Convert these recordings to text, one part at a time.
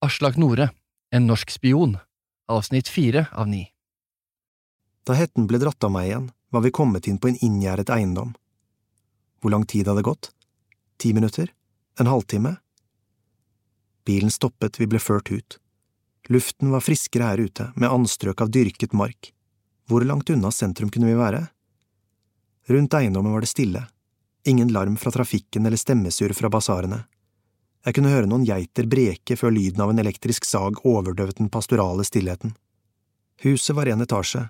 Aslak Nore, En norsk spion, avsnitt fire av ni. Da hetten ble dratt av meg igjen, var vi kommet inn på en inngjerdet eiendom. Hvor lang tid hadde gått? Ti minutter? En halvtime? Bilen stoppet, vi ble ført ut. Luften var friskere her ute, med anstrøk av dyrket mark. Hvor langt unna sentrum kunne vi være? Rundt eiendommen var det stille, ingen larm fra trafikken eller stemmesurr fra basarene. Jeg kunne høre noen geiter breke før lyden av en elektrisk sag overdøvet den pastorale stillheten. Huset var en etasje,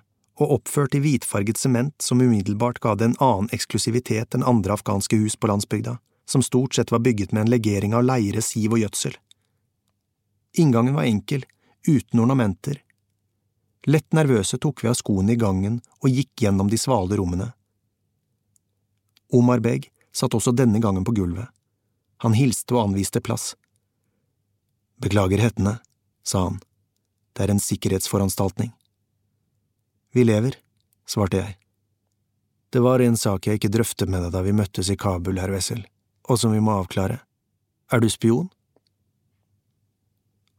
og oppført i hvitfarget sement som umiddelbart ga det en annen eksklusivitet enn andre afghanske hus på landsbygda, som stort sett var bygget med en legering av leire, siv og gjødsel. Inngangen var enkel, uten ornamenter. Lett nervøse tok vi av skoene i gangen og gikk gjennom de svale rommene. Omar Beg satt også denne gangen på gulvet. Han hilste og anviste plass. Beklager hettene, sa han. Det er en sikkerhetsforanstaltning. Vi lever, svarte jeg. Det var en sak jeg ikke drøftet med deg da vi møttes i Kabul, herr Wessel, og som vi må avklare. Er du spion?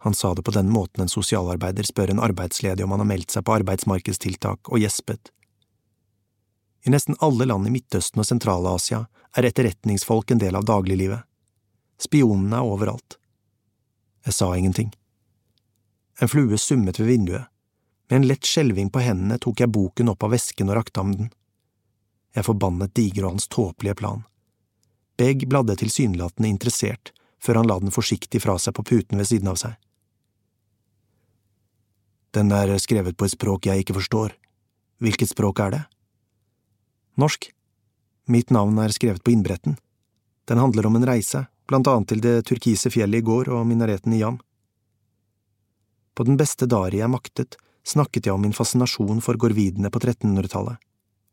Han sa det på den måten en sosialarbeider spør en arbeidsledig om han har meldt seg på arbeidsmarkedstiltak, og gjespet. I nesten alle land i Midtøsten og Sentral-Asia er etterretningsfolk en del av dagliglivet. Spionene er overalt. Jeg sa ingenting. En flue summet ved vinduet. Med en lett skjelving på hendene tok jeg boken opp av vesken og rakte ham den. Jeg forbannet Diger og hans tåpelige plan. Begg bladde tilsynelatende interessert, før han la den forsiktig fra seg på puten ved siden av seg. Den er skrevet på et språk jeg ikke forstår. Hvilket språk er det? Norsk. Mitt navn er skrevet på innbretten. Den handler om en reise, blant annet til det turkise fjellet i går og minareten i Jam. På den beste dari jeg maktet, snakket jeg om min fascinasjon for gorvidene på 1300-tallet,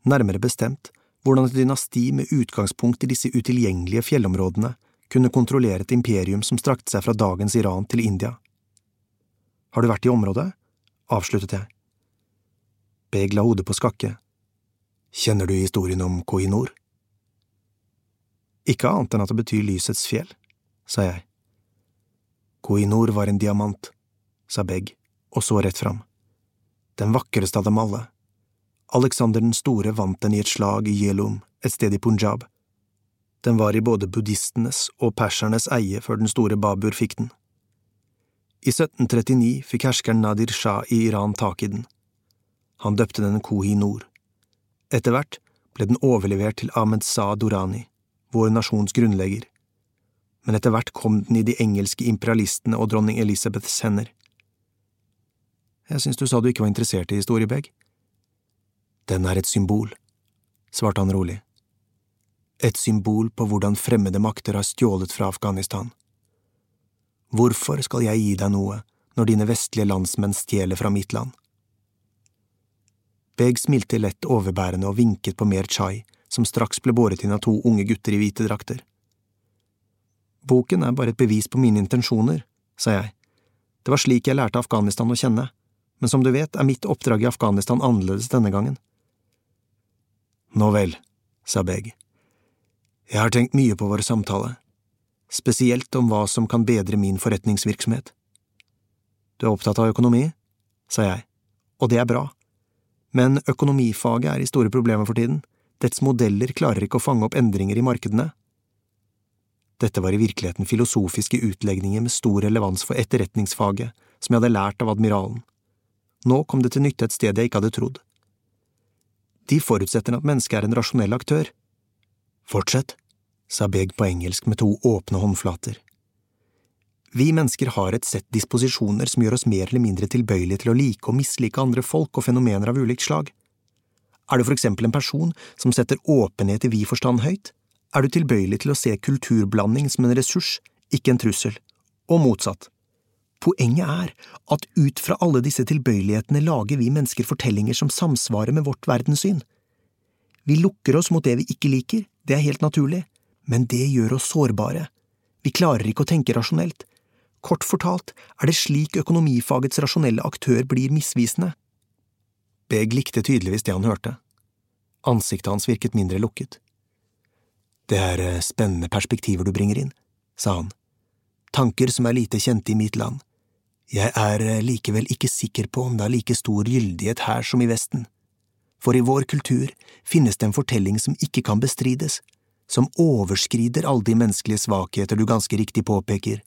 nærmere bestemt hvordan et dynasti med utgangspunkt i disse utilgjengelige fjellområdene kunne kontrollere et imperium som strakte seg fra dagens Iran til India. Har du vært i området? avsluttet jeg. Beg la hodet på skakke. Kjenner du historien om Kohinor? Ikke annet enn at det betyr lysets fjell, sa jeg. Koinor var en diamant, sa Begg, og så rett fram. Den vakreste av dem alle. Alexander den store vant den i et slag i Yelum, et sted i Punjab. Den var i både buddhistenes og persernes eie før den store Babur fikk den. I 1739 fikk herskeren Nadir Shah i Iran tak i den. Han døpte den Kohi Nor. Etter hvert ble den overlevert til Ahmed Sa Durani vår nasjons grunnlegger, men etter hvert kom den i de engelske imperialistene og dronning Elisabeths hender. Jeg synes du sa du ikke var interessert i historie, Beg. Den er et symbol, svarte han rolig. Et symbol på hvordan fremmede makter har stjålet fra Afghanistan. Hvorfor skal jeg gi deg noe når dine vestlige landsmenn stjeler fra mitt land? Beg smilte lett overbærende og vinket på mer chai, som straks ble båret inn av to unge gutter i hvite drakter. Boken er bare et bevis på mine intensjoner, sa jeg. Det var slik jeg lærte Afghanistan å kjenne, men som du vet er mitt oppdrag i Afghanistan annerledes denne gangen. Nå vel, sa Beg. Jeg har tenkt mye på vår samtale, spesielt om hva som kan bedre min forretningsvirksomhet. Du er opptatt av økonomi, sa jeg, og det er bra, men økonomifaget er i store problemer for tiden dets modeller klarer ikke å fange opp endringer i markedene. Dette var i virkeligheten filosofiske utlegninger med stor relevans for etterretningsfaget, som jeg hadde lært av admiralen. Nå kom det til nytte et sted jeg ikke hadde trodd. De forutsetter at mennesket er en rasjonell aktør. Fortsett, sa Beg på engelsk med to åpne håndflater. Vi mennesker har et sett disposisjoner som gjør oss mer eller mindre tilbøyelige til å like og mislike andre folk og fenomener av ulikt slag. Er du for eksempel en person som setter åpenhet i vid forstand høyt, er du tilbøyelig til å se kulturblanding som en ressurs, ikke en trussel, og motsatt. Poenget er at ut fra alle disse tilbøyelighetene lager vi mennesker fortellinger som samsvarer med vårt verdenssyn. Vi lukker oss mot det vi ikke liker, det er helt naturlig, men det gjør oss sårbare. Vi klarer ikke å tenke rasjonelt. Kort fortalt er det slik økonomifagets rasjonelle aktør blir misvisende. Beg likte tydeligvis det han hørte. Ansiktet hans virket mindre lukket. Det er eh, spennende perspektiver du bringer inn, sa han. Tanker som er lite kjente i mitt land, Jeg er eh, likevel ikke sikker på om det har like stor gyldighet her som i Vesten, for i vår kultur finnes det en fortelling som ikke kan bestrides, som overskrider alle de menneskelige svakheter du ganske riktig påpeker.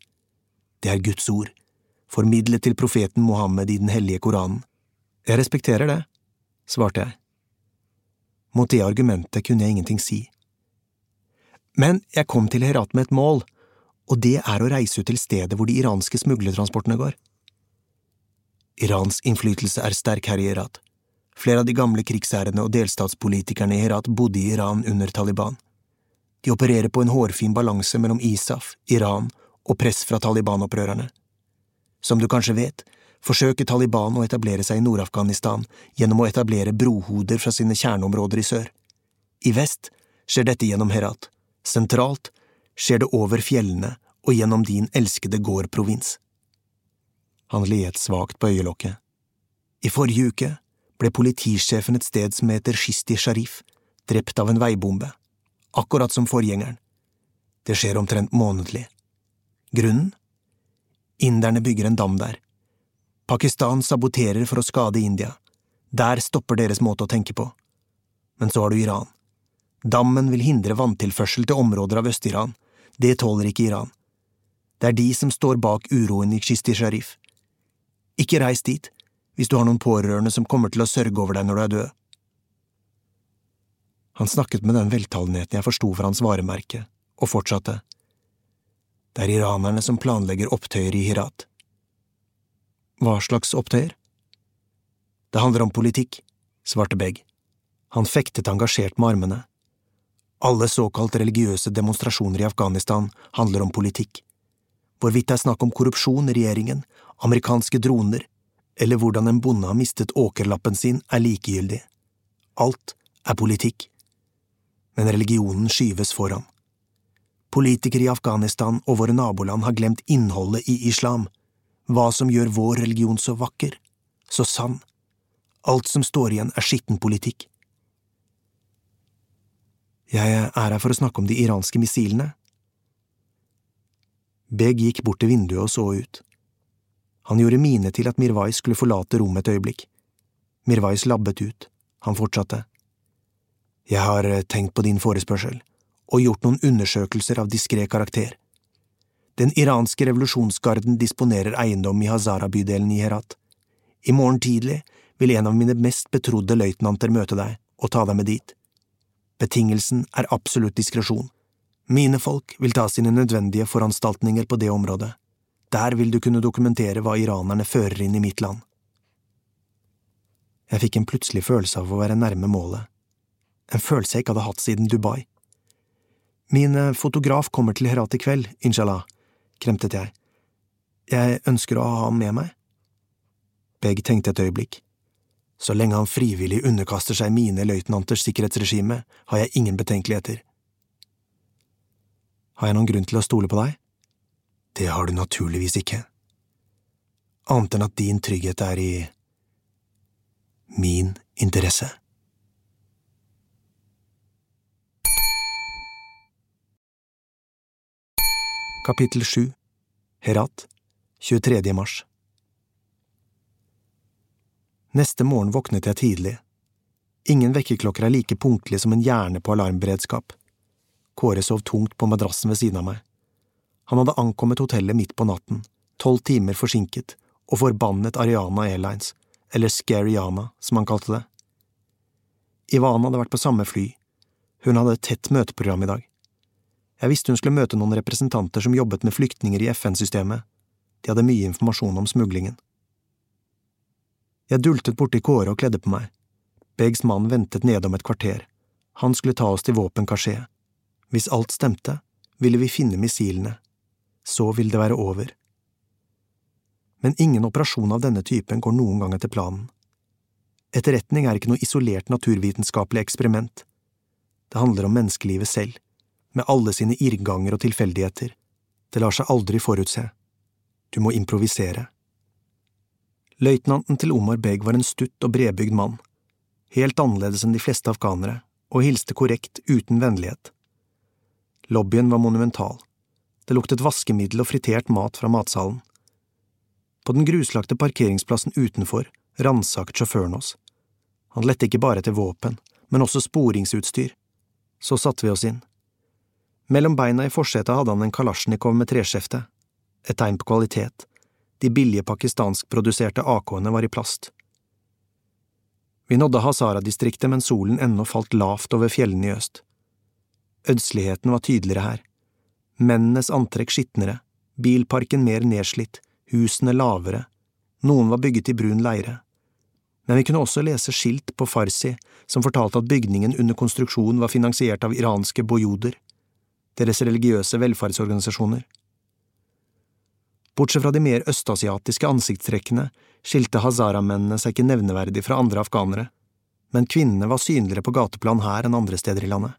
Det er Guds ord, formidlet til profeten Mohammed i Den hellige Koranen. Jeg respekterer det, svarte jeg. Mot det argumentet kunne jeg ingenting si. Men jeg kom til Herat med et mål, og det er å reise ut til stedet hvor de iranske smuglertransportene går. Irans innflytelse er sterk her i Herat. Flere av de gamle krigsherrene og delstatspolitikerne i Herat bodde i Iran under Taliban. De opererer på en hårfin balanse mellom ISAF, Iran og press fra Taliban-opprørerne. Som du kanskje vet, forsøker Taliban å etablere seg i Nord-Afghanistan gjennom å etablere brohoder fra sine kjerneområder i sør. I vest skjer dette gjennom Herat. Sentralt skjer det over fjellene og gjennom din elskede gård-provins. Han liet svakt på øyelokket. I forrige uke ble politisjefen et sted som heter Shisti Sharif, drept av en veibombe, akkurat som forgjengeren. Det skjer omtrent månedlig. Grunnen? Inderne bygger en dam der. Pakistan saboterer for å skade India. Der stopper deres måte å tenke på. Men så har du Iran. Dammen vil hindre vanntilførsel til områder av Øst-Iran. Det tåler ikke Iran. Det er de som står bak uroen i Chisti Sharif. Ikke reis dit, hvis du har noen pårørende som kommer til å sørge over deg når du er død. Han snakket med den veltalenheten jeg forsto fra hans varemerke, og fortsatte. Det er iranerne som planlegger opptøyer i Hirat. Hva slags opptøyer? Det handler om politikk, svarte Begg. Han fektet engasjert med armene. Alle såkalt religiøse demonstrasjoner i Afghanistan handler om politikk. Hvorvidt det er snakk om korrupsjon i regjeringen, amerikanske droner, eller hvordan en bonde har mistet åkerlappen sin, er likegyldig. Alt er politikk. Men religionen skyves foran. Politikere i Afghanistan og våre naboland har glemt innholdet i islam, hva som gjør vår religion så vakker, så sann. Alt som står igjen, er skitten politikk. Jeg er her for å snakke om de iranske missilene. Beg gikk bort til vinduet og så ut. Han gjorde mine til at Mirwais skulle forlate rommet et øyeblikk. Mirwais labbet ut. Han fortsatte. Jeg har tenkt på din forespørsel og gjort noen undersøkelser av diskré karakter. Den iranske revolusjonsgarden disponerer eiendom i Hazara-bydelen i Herat. I morgen tidlig vil en av mine mest betrodde løytnanter møte deg og ta deg med dit. Betingelsen er absolutt diskresjon. Mine folk vil ta sine nødvendige foranstaltninger på det området. Der vil du kunne dokumentere hva iranerne fører inn i mitt land. Jeg fikk en plutselig følelse av å være nærme målet, en følelse jeg ikke hadde hatt siden Dubai. Min eh, fotograf kommer til Herat i kveld, inshallah, kremtet jeg. Jeg ønsker å ha ham med meg. Beg tenkte et øyeblikk. Så lenge han frivillig underkaster seg mine løytnanters sikkerhetsregime, har jeg ingen betenkeligheter. Har jeg noen grunn til å stole på deg? Det har du naturligvis ikke. Annet enn at din trygghet er i min interesse. Kapittel 7 Herat 23. mars Neste morgen våknet jeg tidlig. Ingen vekkerklokker er like punktlige som en hjerne på alarmberedskap. Kåre sov tungt på madrassen ved siden av meg. Han hadde ankommet hotellet midt på natten, tolv timer forsinket, og forbannet Ariana Airlines, eller Scariana, som han kalte det. Ivana hadde vært på samme fly. Hun hadde et tett møteprogram i dag. Jeg visste hun skulle møte noen representanter som jobbet med flyktninger i FN-systemet. De hadde mye informasjon om smuglingen. Jeg dultet borti Kåre og kledde på meg. Begs mann ventet nede om et kvarter. Han skulle ta oss til våpenkasjé. Hvis alt stemte, ville vi finne missilene. Så ville det være over. Men ingen operasjon av denne typen går noen gang etter planen. Etterretning er ikke noe isolert naturvitenskapelig eksperiment. Det handler om menneskelivet selv med alle sine irrganger og tilfeldigheter. Det lar seg aldri forutse. Du må improvisere. Løytnanten til Omar Beg var en stutt og bredbygd mann, helt annerledes enn de fleste afghanere, og hilste korrekt, uten vennlighet. Lobbyen var monumental. Det luktet vaskemiddel og fritert mat fra matsalen. På den gruslagte parkeringsplassen utenfor ransaket sjåføren oss. Han lette ikke bare etter våpen, men også sporingsutstyr. Så satte vi oss inn. Mellom beina i forsetet hadde han en kalasjnikov med treskjefte. Et tegn på kvalitet. De billige pakistanskproduserte AK-ene var i plast. Vi nådde Hazara-distriktet mens solen ennå falt lavt over fjellene i øst. Ødsligheten var tydeligere her. Mennenes antrekk skitnere, bilparken mer nedslitt, husene lavere, noen var bygget i brun leire. Men vi kunne også lese skilt på farsi som fortalte at bygningen under konstruksjon var finansiert av iranske bojoder, deres religiøse velferdsorganisasjoner. Bortsett fra de mer østasiatiske ansiktstrekkene skilte Hazara-mennene seg ikke nevneverdig fra andre afghanere, men kvinnene var synligere på gateplan her enn andre steder i landet.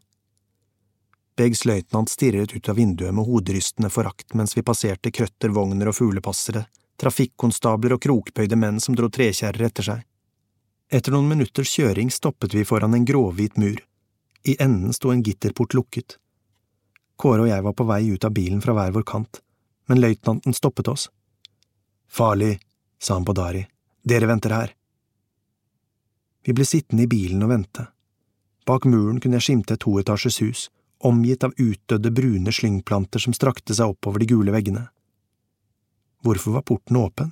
Beggs løytnant stirret ut av vinduet med hoderystende forakt mens vi passerte krøtter, vogner og fuglepassere, trafikkonstabler og krokbøyde menn som dro trekjerrer etter seg. Etter noen minutters kjøring stoppet vi foran en gråhvit mur. I enden sto en gitterport lukket. Kåre og jeg var på vei ut av bilen fra hver vår kant, men løytnanten stoppet oss. Farlig, sa han på Dari. Dere venter her. Vi ble sittende i bilen og vente. Bak muren kunne jeg skimte et toetasjes hus, omgitt av utdødde brune slyngplanter som strakte seg oppover de gule veggene. Hvorfor var porten åpen?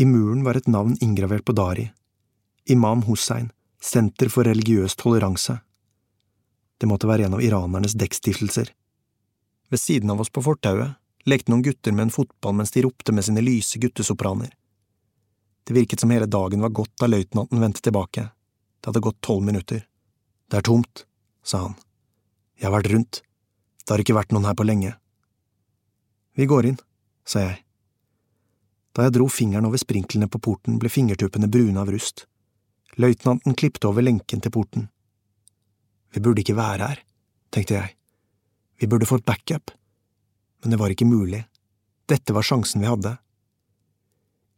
I muren var et navn inngravert på Dari. Imam Hussein, Senter for religiøs toleranse. Det måtte være en av iranernes dekkstiftelser. Ved siden av oss på fortauet lekte noen gutter med en fotball mens de ropte med sine lyse guttesopraner. Det virket som hele dagen var gått da løytnanten vendte tilbake. Det hadde gått tolv minutter. Det er tomt, sa han. Jeg har vært rundt. Det har ikke vært noen her på lenge. Vi går inn, sa jeg. Da jeg dro fingeren over sprinklene på porten, ble fingertuppene brune av rust. Løytnanten klipte over lenken til porten. Vi burde ikke være her, tenkte jeg. Vi burde fått backup men det var ikke mulig. Dette var sjansen vi hadde.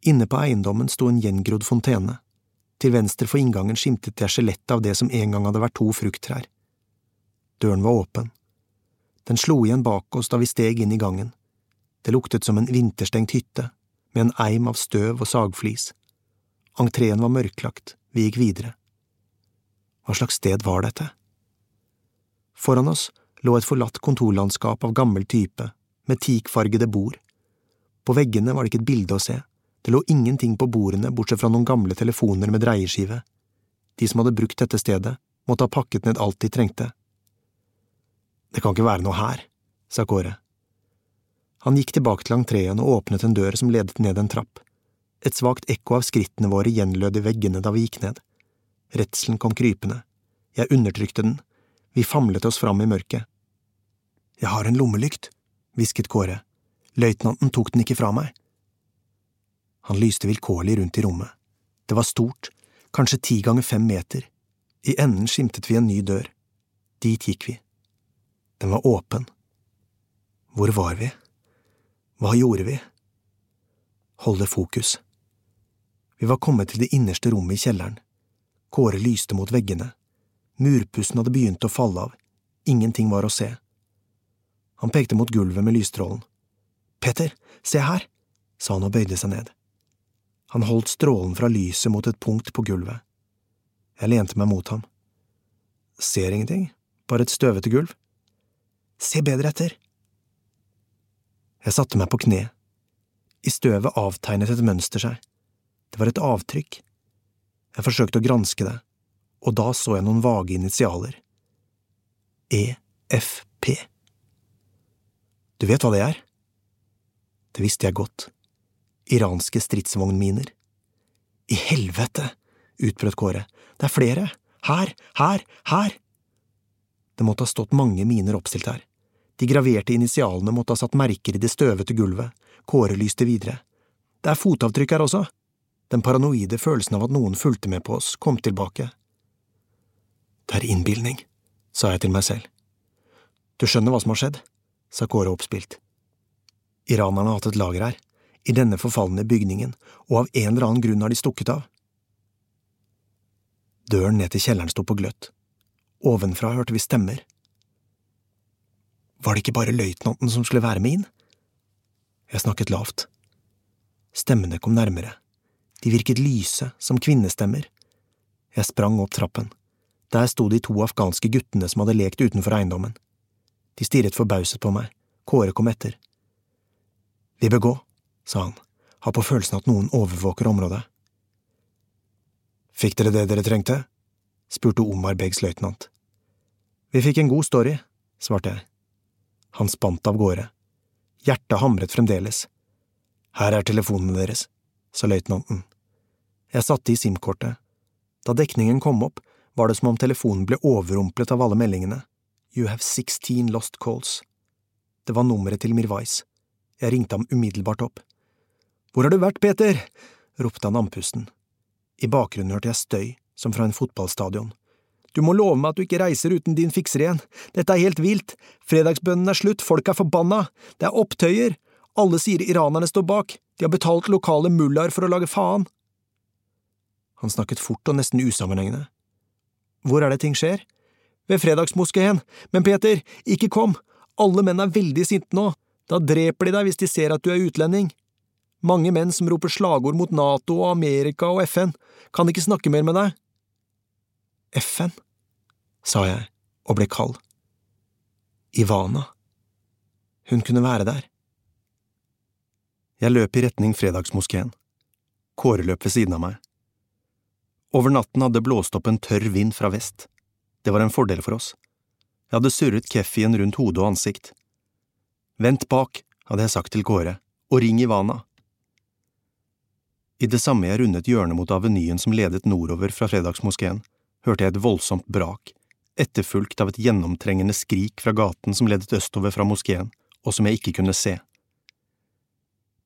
Inne på eiendommen sto en gjengrodd fontene. Til venstre for inngangen skimtet jeg skjelettet av det som en gang hadde vært to frukttrær. Døren var åpen. Den slo igjen bak oss da vi steg inn i gangen. Det luktet som en vinterstengt hytte, med en eim av støv og sagflis. Entreen var mørklagt, vi gikk videre. Hva slags sted var dette? Foran oss lå et forlatt kontorlandskap av gammel type, med teakfargede bord. På veggene var det ikke et bilde å se, det lå ingenting på bordene bortsett fra noen gamle telefoner med dreieskive. De som hadde brukt dette stedet, måtte ha pakket ned alt de trengte. Det kan ikke være noe her, sa Kåre. Han gikk tilbake til entreen og åpnet en dør som ledet ned en trapp. Et svakt ekko av skrittene våre gjenlød i veggene da vi gikk ned. Redselen kom krypende. Jeg undertrykte den. Vi famlet oss fram i mørket. Jeg har en lommelykt, hvisket Kåre. Løytnanten tok den ikke fra meg. Han lyste vilkårlig rundt i rommet. Det var stort, kanskje ti ganger fem meter. I enden skimtet vi en ny dør. Dit gikk vi. Den var åpen. Hvor var vi? Hva gjorde vi? Holde fokus. Vi var kommet til det innerste rommet i kjelleren. Kåre lyste mot veggene. Murpussen hadde begynt å falle av. Ingenting var å se. Han pekte mot gulvet med lysstrålen. Peter, se her, sa han og bøyde seg ned. Han holdt strålen fra lyset mot et punkt på gulvet. Jeg lente meg mot ham. Ser ingenting, bare et støvete gulv. Se bedre etter. Jeg satte meg på kne. I støvet avtegnet et mønster seg. Det var et avtrykk. Jeg forsøkte å granske det, og da så jeg noen vage initialer. EFP. Du vet hva det er? Det visste jeg godt. Iranske stridsvognminer. I helvete! utbrøt Kåre. Det er flere! Her! Her! Her! Det måtte ha stått mange miner oppstilt her. De graverte initialene måtte ha satt merker i det støvete gulvet. Kåre lyste videre. Det er fotavtrykk her også! Den paranoide følelsen av at noen fulgte med på oss, kom tilbake. Det er innbilning, sa jeg til meg selv. Du skjønner hva som har skjedd? sa Kåre oppspilt. Iranerne har hatt et lager her, i denne forfalne bygningen, og av en eller annen grunn har de stukket av. Døren ned til kjelleren sto på gløtt. Ovenfra hørte vi stemmer. Var det ikke bare løytnanten som skulle være med inn? Jeg snakket lavt. Stemmene kom nærmere. De virket lyse, som kvinnestemmer. Jeg sprang opp trappen. Der sto de to afghanske guttene som hadde lekt utenfor eiendommen. De stirret forbauset på meg. Kåre kom etter. Vi bør gå, sa han, har på følelsen at noen overvåker området. Fikk dere det dere trengte? spurte Omar Beggs løytnant. Vi fikk en god story, svarte jeg. Han spant av gårde. Hjertet hamret fremdeles. Her er telefonene deres, sa løytnanten. Jeg satte i SIM-kortet. Da dekningen kom opp, var det som om telefonen ble overrumplet av alle meldingene. You have sixteen lost calls. Det var nummeret til Mirwais. Jeg ringte ham umiddelbart opp. Hvor har du vært, Peter? ropte han andpusten. I bakgrunnen hørte jeg støy, som fra en fotballstadion. Du må love meg at du ikke reiser uten din fikser igjen. Dette er helt vilt. Fredagsbønnen er slutt, folk er forbanna. Det er opptøyer. Alle sier iranerne står bak. De har betalt lokale mullaer for å lage faen. Han snakket fort og nesten usammenhengende. Hvor er det ting skjer? Ved fredagsmoskeen. Men Peter, ikke kom. Alle menn er veldig sinte nå. Da dreper de deg hvis de ser at du er utlending. Mange menn som roper slagord mot NATO og Amerika og FN. Kan ikke snakke mer med deg. FN? sa jeg og ble kald. Ivana. Hun kunne være der. Jeg løp i retning fredagsmoskeen. Kåre løp ved siden av meg. Over natten hadde blåst opp en tørr vind fra vest. Det var en fordel for oss. Jeg hadde surret keffien rundt hode og ansikt. Vent bak, hadde jeg sagt til Kåre, og ring Ivana. I det samme jeg rundet hjørnet mot avenyen som ledet nordover fra fredagsmoskeen, hørte jeg et voldsomt brak, etterfulgt av et gjennomtrengende skrik fra gaten som ledet østover fra moskeen, og som jeg ikke kunne se.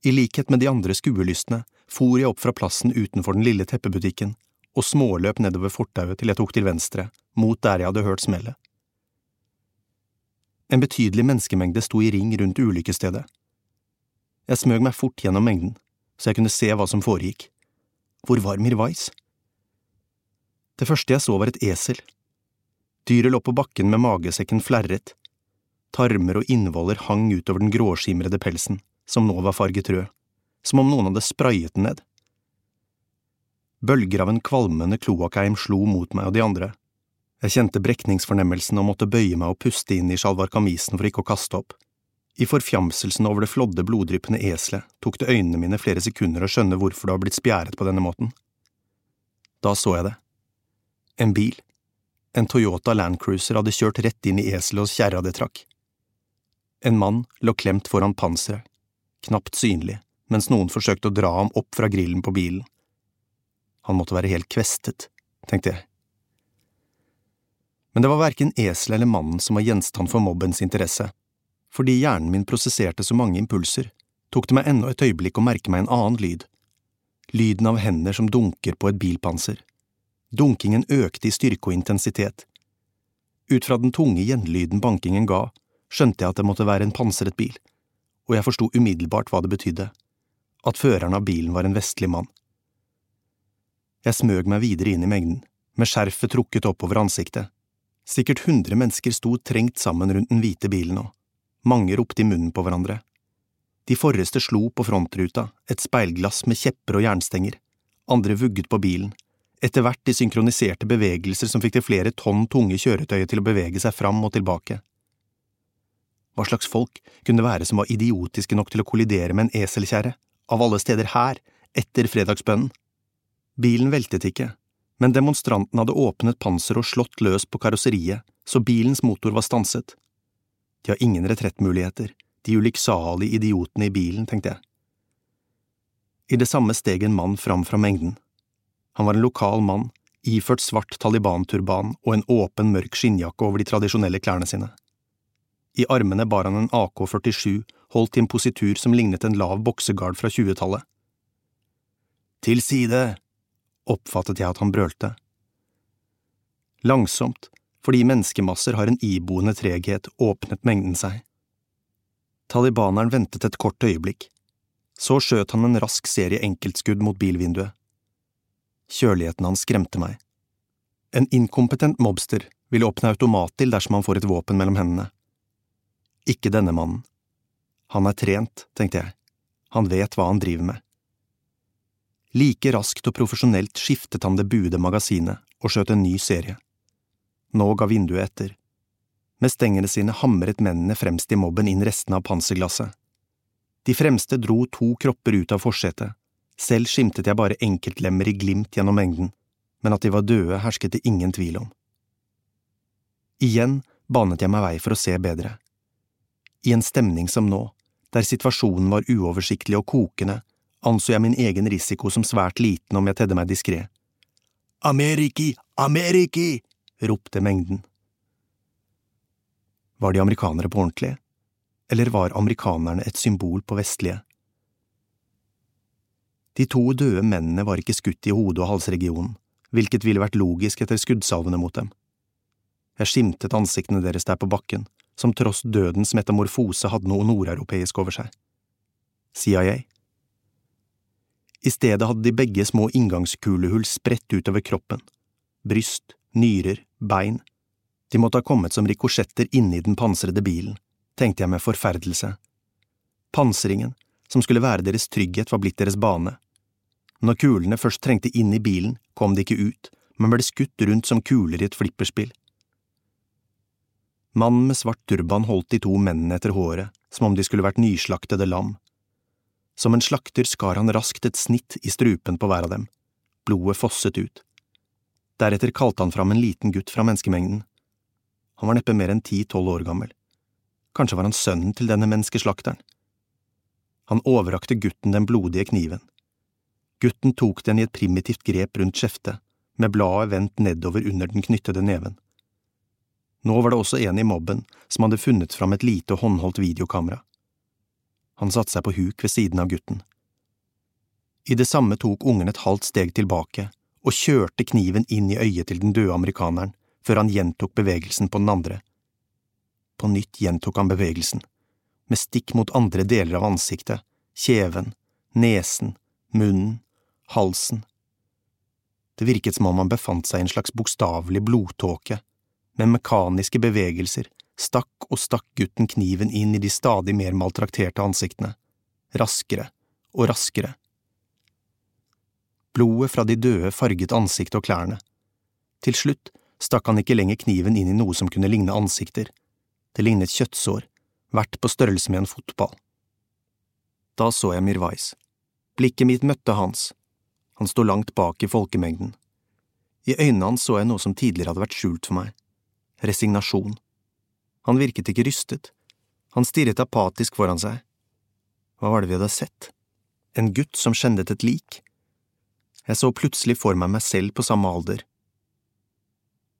I likhet med de andre skuelystne for jeg opp fra plassen utenfor den lille teppebutikken og småløp nedover fortauet til jeg tok til venstre, mot der jeg hadde hørt smellet. En betydelig menneskemengde sto i ring rundt ulykkesstedet. Jeg smøg meg fort gjennom mengden, så jeg kunne se hva som foregikk. Hvor var Mirwais? Det første jeg så var et esel. Dyret lå på bakken med magesekken flerret. Tarmer og innvoller hang utover den gråskimrede pelsen, som nå var farget rød, som om noen hadde sprayet den ned. Bølger av en kvalmende kloakkheim slo mot meg og de andre. Jeg kjente brekningsfornemmelsen og måtte bøye meg og puste inn i sjalvarkamisen for ikke å kaste opp. I forfjamselsen over det flådde, bloddryppende eselet tok det øynene mine flere sekunder å skjønne hvorfor det var blitt spjæret på denne måten. Da så jeg det. En bil. En Toyota Landcruiser hadde kjørt rett inn i eselet hos kjerra det trakk. En mann lå klemt foran panseret, knapt synlig, mens noen forsøkte å dra ham opp fra grillen på bilen. Han måtte være helt kvestet, tenkte jeg. Men det var verken eselet eller mannen som var gjenstand for mobbens interesse. Fordi hjernen min prosesserte så mange impulser, tok det meg ennå et øyeblikk å merke meg en annen lyd. Lyden av hender som dunker på et bilpanser. Dunkingen økte i styrke og intensitet. Ut fra den tunge gjenlyden bankingen ga, skjønte jeg at det måtte være en pansret bil, og jeg forsto umiddelbart hva det betydde, at føreren av bilen var en vestlig mann. Jeg smøg meg videre inn i mengden, med skjerfet trukket oppover ansiktet. Sikkert hundre mennesker sto trengt sammen rundt den hvite bilen nå, mange ropte i munnen på hverandre. De forreste slo på frontruta, et speilglass med kjepper og jernstenger, andre vugget på bilen, etter hvert i synkroniserte bevegelser som fikk det flere tonn tunge kjøretøyet til å bevege seg fram og tilbake. Hva slags folk kunne det være som var idiotiske nok til å kollidere med en eselkjerre, av alle steder her, etter fredagsbønnen? Bilen veltet ikke, men demonstranten hadde åpnet panseret og slått løs på karosseriet, så bilens motor var stanset. De har ingen retrettmuligheter, de ulykksalige idiotene i bilen, tenkte jeg. I det samme steg en mann fram fra mengden, han var en lokal mann, iført svart Taliban-turban og en åpen, mørk skinnjakke over de tradisjonelle klærne sine. I armene bar han en AK-47 holdt i en positur som lignet en lav boksegard fra 20-tallet. Til side! Oppfattet jeg at han brølte. Langsomt, fordi menneskemasser har en iboende treghet, åpnet mengden seg. Talibaneren ventet et kort øyeblikk. Så skjøt han en rask serie enkeltskudd mot bilvinduet. Kjøligheten hans skremte meg. En inkompetent mobster vil åpne automat til dersom han får et våpen mellom hendene. Ikke denne mannen. Han er trent, tenkte jeg. Han vet hva han driver med. Like raskt og profesjonelt skiftet han det buede magasinet og skjøt en ny serie. Nå ga vinduet etter. Med stengene sine hamret mennene fremst i mobben inn restene av panserglasset. De fremste dro to kropper ut av forsetet, selv skimtet jeg bare enkeltlemmer i glimt gjennom mengden, men at de var døde hersket det ingen tvil om. Igjen banet jeg meg vei for å se bedre. I en stemning som nå, der situasjonen var uoversiktlig og kokende, anså jeg min egen risiko som svært liten om jeg tedde meg diskré. Ameriki, Ameriki! ropte mengden. Var de amerikanere på ordentlig, eller var amerikanerne et symbol på vestlige? De to døde mennene var ikke skutt i hode- og halsregionen, hvilket ville vært logisk etter skuddsalvene mot dem. Jeg skimtet ansiktene deres der på bakken, som tross dødens metamorfose hadde noe nordeuropeisk over seg. CIA? I stedet hadde de begge små inngangskulehull spredt utover kroppen, bryst, nyrer, bein, de måtte ha kommet som rikosjetter inni den pansrede bilen, tenkte jeg med forferdelse. Pansringen, som skulle være deres trygghet, var blitt deres bane. Når kulene først trengte inn i bilen, kom de ikke ut, men ble skutt rundt som kuler i et flipperspill. Mannen med svart turban holdt de to mennene etter håret, som om de skulle vært nyslaktede lam. Som en slakter skar han raskt et snitt i strupen på hver av dem. Blodet fosset ut. Deretter kalte han fram en liten gutt fra menneskemengden. Han var neppe mer enn ti–tolv år gammel. Kanskje var han sønnen til denne menneskeslakteren. Han overrakte gutten den blodige kniven. Gutten tok den i et primitivt grep rundt skjeftet, med bladet vendt nedover under den knyttede neven. Nå var det også en i mobben som hadde funnet fram et lite håndholdt videokamera. Han satte seg på huk ved siden av gutten. I det samme tok ungen et halvt steg tilbake og kjørte kniven inn i øyet til den døde amerikaneren, før han gjentok bevegelsen på den andre. På nytt gjentok han bevegelsen, med stikk mot andre deler av ansiktet, kjeven, nesen, munnen, halsen. Det virket som om han befant seg i en slags bokstavelig blodtåke. Med mekaniske bevegelser stakk og stakk gutten kniven inn i de stadig mer maltrakterte ansiktene, raskere og raskere. Blodet fra de døde farget ansiktet og klærne. Til slutt stakk han ikke lenger kniven inn i noe som kunne ligne ansikter. Det lignet kjøttsår, hvert på størrelse med en fotball. Da så jeg Mirwais. Blikket mitt møtte hans. Han sto langt bak i folkemengden. I øynene hans så jeg noe som tidligere hadde vært skjult for meg. Resignasjon. Han virket ikke rystet. Han stirret apatisk foran seg. Hva var det vi hadde sett? En gutt som skjendet et lik? Jeg så plutselig for meg meg selv på samme alder,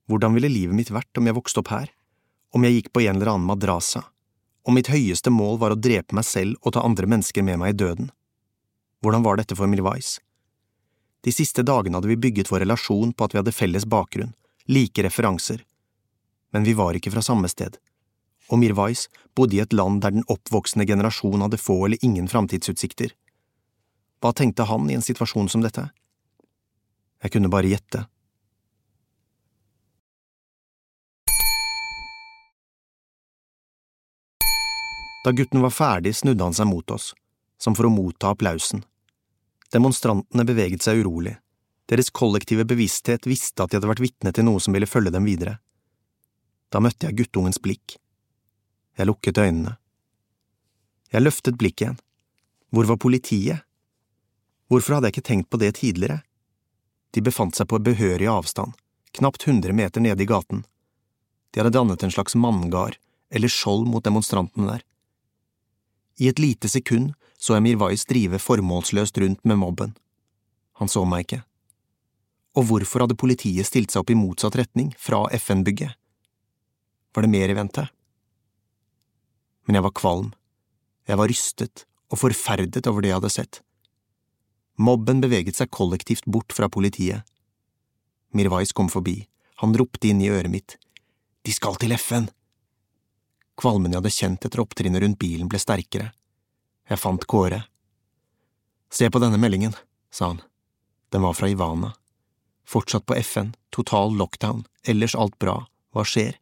hvordan ville livet mitt vært om jeg vokste opp her, om jeg gikk på en eller annen madrasa, om mitt høyeste mål var å drepe meg selv og ta andre mennesker med meg i døden? Hvordan var dette for Milvais? De siste dagene hadde vi bygget vår relasjon på at vi hadde felles bakgrunn, like referanser, men vi var ikke fra samme sted, og Mirwais bodde i et land der den oppvoksende generasjon hadde få eller ingen framtidsutsikter. Hva tenkte han i en situasjon som dette? Jeg kunne bare gjette. Da gutten var ferdig, snudde han seg mot oss, som for å motta applausen. Demonstrantene beveget seg urolig. Deres kollektive bevissthet visste at de hadde vært vitne til noe som ville følge dem videre. Da møtte jeg guttungens blikk. Jeg lukket øynene. Jeg løftet blikket igjen. Hvor var politiet? Hvorfor hadde jeg ikke tenkt på det tidligere? De befant seg på behørig avstand, knapt hundre meter nede i gaten. De hadde dannet en slags manngard, eller skjold mot demonstrantene der. I et lite sekund så jeg Mirwais drive formålsløst rundt med mobben. Han så meg ikke. Og hvorfor hadde politiet stilt seg opp i motsatt retning, fra FN-bygget? Var det mer i vente? Men jeg var kvalm. Jeg var rystet og forferdet over det jeg hadde sett. Mobben beveget seg kollektivt bort fra politiet. Mirwais kom forbi, han ropte inn i øret mitt, De skal til FN! Kvalmen jeg hadde kjent etter opptrinnet rundt bilen, ble sterkere. Jeg fant Kåre. Se på denne meldingen, sa han. Den var fra Ivana. Fortsatt på FN, total lockdown, ellers alt bra, hva skjer?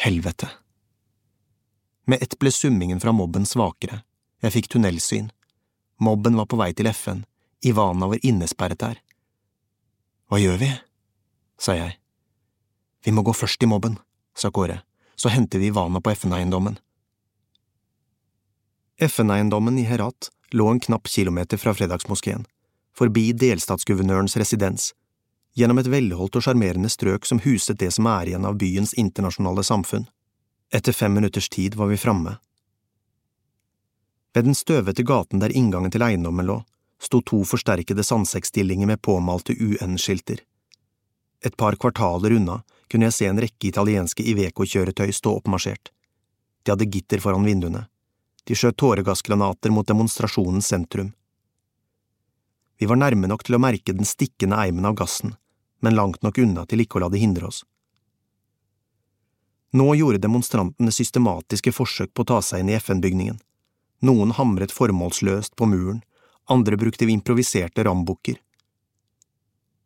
Helvete. Med ett ble summingen fra mobben svakere, jeg fikk tunnelsyn. Mobben var på vei til FN, Ivana var innesperret der. Hva gjør vi? sa jeg. Vi må gå først i mobben, sa Kåre, så henter vi Ivana på FN-eiendommen. FN-eiendommen i Herat lå en knapp kilometer fra fredagsmoskeen, forbi delstatsguvernørens residens, gjennom et velholdt og sjarmerende strøk som huset det som er igjen av byens internasjonale samfunn. Etter fem minutters tid var vi framme. Ved den støvete gaten der inngangen til eiendommen lå, sto to forsterkede sandsekkstillinger med påmalte UN-skilter. Et par kvartaler unna kunne jeg se en rekke italienske Iveco-kjøretøy stå oppmarsjert. De hadde gitter foran vinduene. De skjøt tåregassgranater mot demonstrasjonens sentrum. Vi var nærme nok til å merke den stikkende eimen av gassen, men langt nok unna til ikke å la det hindre oss. Nå gjorde demonstrantene systematiske forsøk på å ta seg inn i FN-bygningen. Noen hamret formålsløst på muren, andre brukte improviserte rambukker.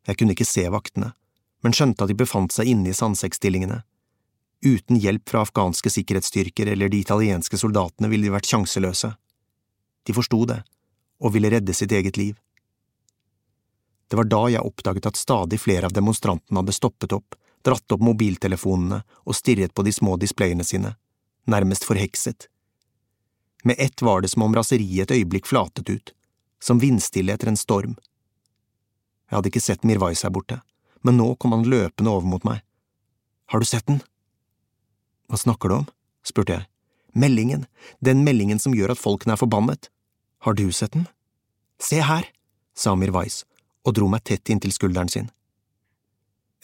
Jeg kunne ikke se vaktene, men skjønte at de befant seg inne i sandsekkstillingene. Uten hjelp fra afghanske sikkerhetsstyrker eller de italienske soldatene ville de vært sjanseløse. De forsto det, og ville redde sitt eget liv. Det var da jeg oppdaget at stadig flere av demonstrantene hadde stoppet opp, dratt opp mobiltelefonene og stirret på de små displayene sine, nærmest forhekset. Med ett var det som om raseriet et øyeblikk flatet ut, som vindstille etter en storm. Jeg hadde ikke sett Mirwais her borte, men nå kom han løpende over mot meg. Har du sett den? Hva snakker du om? spurte jeg. Meldingen, den meldingen som gjør at folkene er forbannet. Har du sett den? Se her, sa Mirwais og dro meg tett inntil skulderen sin.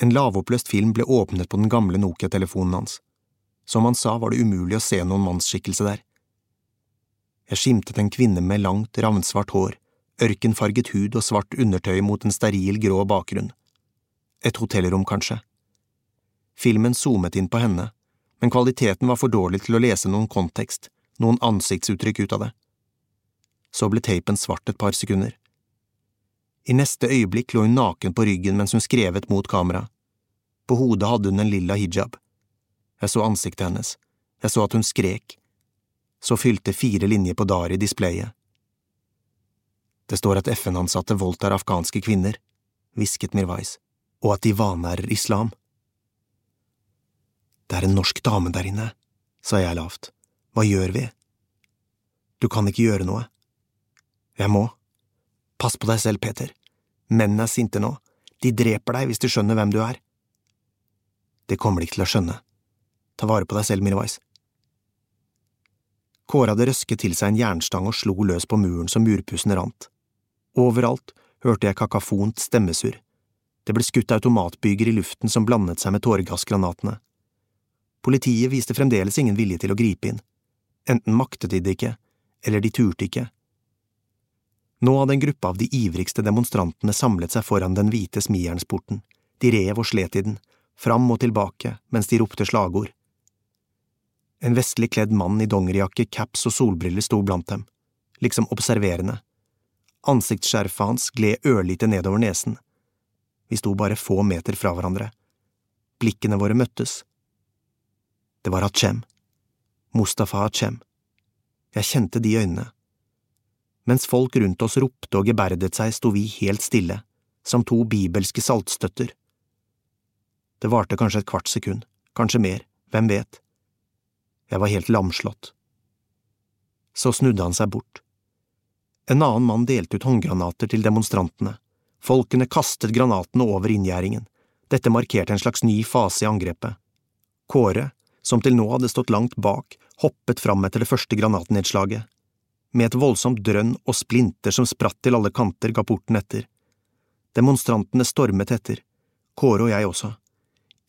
En lavoppløst film ble åpnet på den gamle Nokia-telefonen hans. Som han sa, var det umulig å se noen mannsskikkelse der. Jeg skimtet en kvinne med langt, ravnsvart hår, ørkenfarget hud og svart undertøy mot en steril, grå bakgrunn. Et hotellrom, kanskje. Filmen zoomet inn på henne, men kvaliteten var for dårlig til å lese noen kontekst, noen ansiktsuttrykk ut av det. Så ble tapen svart et par sekunder. I neste øyeblikk lå hun naken på ryggen mens hun skrevet mot kamera. På hodet hadde hun en lilla hijab. Jeg så ansiktet hennes, jeg så at hun skrek. Så fylte fire linjer på Dari displayet. Det står at FN-ansatte voldtar afghanske kvinner, hvisket Mirwais, og at de vanærer islam. Det er en norsk dame der inne, sa jeg lavt. Hva gjør vi? Du kan ikke gjøre noe. Jeg må. Pass på deg selv, Peter. Mennene er sinte nå. De dreper deg hvis de skjønner hvem du er. Det kommer de ikke til å skjønne. Ta vare på deg selv, Mirwais. Kåre hadde røsket til seg en jernstang og slo løs på muren så murpussen rant. Overalt hørte jeg kakafont stemmesurr. Det ble skutt automatbyger i luften som blandet seg med tåregassgranatene. Politiet viste fremdeles ingen vilje til å gripe inn. Enten maktet de det ikke, eller de turte ikke. Nå hadde en gruppe av de ivrigste demonstrantene samlet seg foran den hvite smijernsporten, de rev og slet i den, fram og tilbake mens de ropte slagord. En vestlig kledd mann i dongerijakke, caps og solbriller sto blant dem, liksom observerende. Ansiktsskjerfet hans gled ørlite nedover nesen. Vi sto bare få meter fra hverandre. Blikkene våre møttes. Det var Hachem. Mustafa Hachem. Jeg kjente de øynene mens folk rundt oss ropte og geberdet seg, sto vi helt stille, som to bibelske saltstøtter. Det varte kanskje et kvart sekund, kanskje mer, hvem vet. Jeg var helt lamslått. Så snudde han seg bort. En annen mann delte ut håndgranater til demonstrantene. Folkene kastet granatene over inngjerdingen. Dette markerte en slags ny fase i angrepet. Kåre, som til nå hadde stått langt bak, hoppet fram etter det første granatnedslaget. Med et voldsomt drønn og splinter som spratt til alle kanter, ga porten etter. Demonstrantene stormet etter, Kåre og jeg også.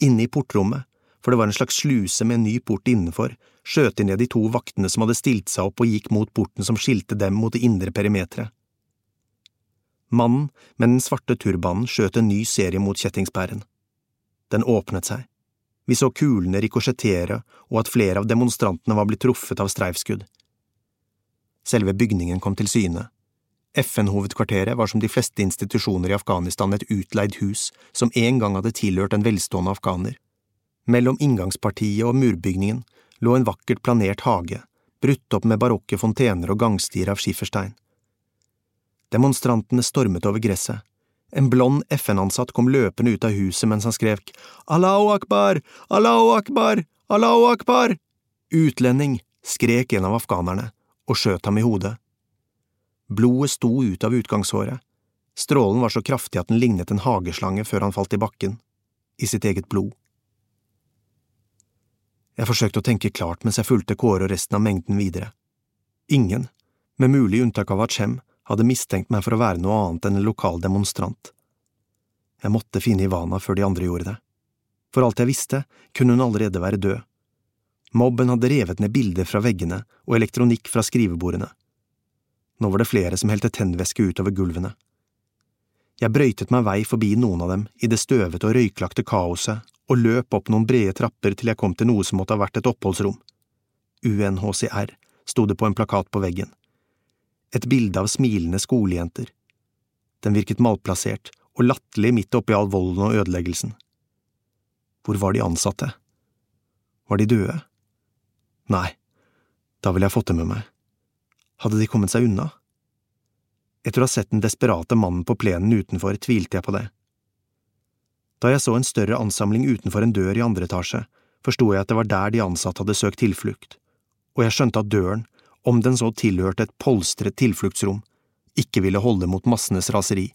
Inne i portrommet, for det var en slags sluse med en ny port innenfor, skjøt de ned de to vaktene som hadde stilt seg opp og gikk mot porten som skilte dem mot det indre perimeteret. Mannen med den svarte turbanen skjøt en ny serie mot kjettingspæren. Den åpnet seg. Vi så kulene rikosjettere og at flere av demonstrantene var blitt truffet av streifskudd. Selve bygningen kom til syne. FN-hovedkvarteret var som de fleste institusjoner i Afghanistan et utleid hus som en gang hadde tilhørt en velstående afghaner. Mellom inngangspartiet og murbygningen lå en vakkert planert hage, brutt opp med barokke fontener og gangstier av skifferstein. Demonstrantene stormet over gresset. En blond FN-ansatt kom løpende ut av huset mens han skrek Allahu akbar, Allahu akbar, Allahu akbar! Utlending, skrek en av afghanerne og skjøt ham i hodet. Blodet sto ut av utgangshåret. Strålen var så kraftig at den lignet en hageslange før han falt i bakken, i sitt eget blod. Jeg forsøkte å tenke klart mens jeg fulgte Kåre og resten av mengden videre. Ingen, med mulig unntak av Achem, hadde mistenkt meg for å være noe annet enn en lokal demonstrant. Jeg måtte finne Ivana før de andre gjorde det. For alt jeg visste, kunne hun allerede være død. Mobben hadde revet ned bilder fra veggene og elektronikk fra skrivebordene. Nå var det flere som helte tennvæske utover gulvene. Jeg brøytet meg vei forbi noen av dem i det støvete og røyklagte kaoset og løp opp noen brede trapper til jeg kom til noe som måtte ha vært et oppholdsrom. UNHCR sto det på en plakat på veggen. Et bilde av smilende skolejenter. Den virket malplassert og latterlig midt oppi all volden og ødeleggelsen. Hvor var de ansatte? Var de døde? Nei, da ville jeg fått det med meg. Hadde de kommet seg unna? Etter å ha sett den desperate mannen på plenen utenfor, tvilte jeg på det. Da jeg så en større ansamling utenfor en dør i andre etasje, forsto jeg at det var der de ansatte hadde søkt tilflukt, og jeg skjønte at døren, om den så tilhørte et polstret tilfluktsrom, ikke ville holde mot massenes raseri.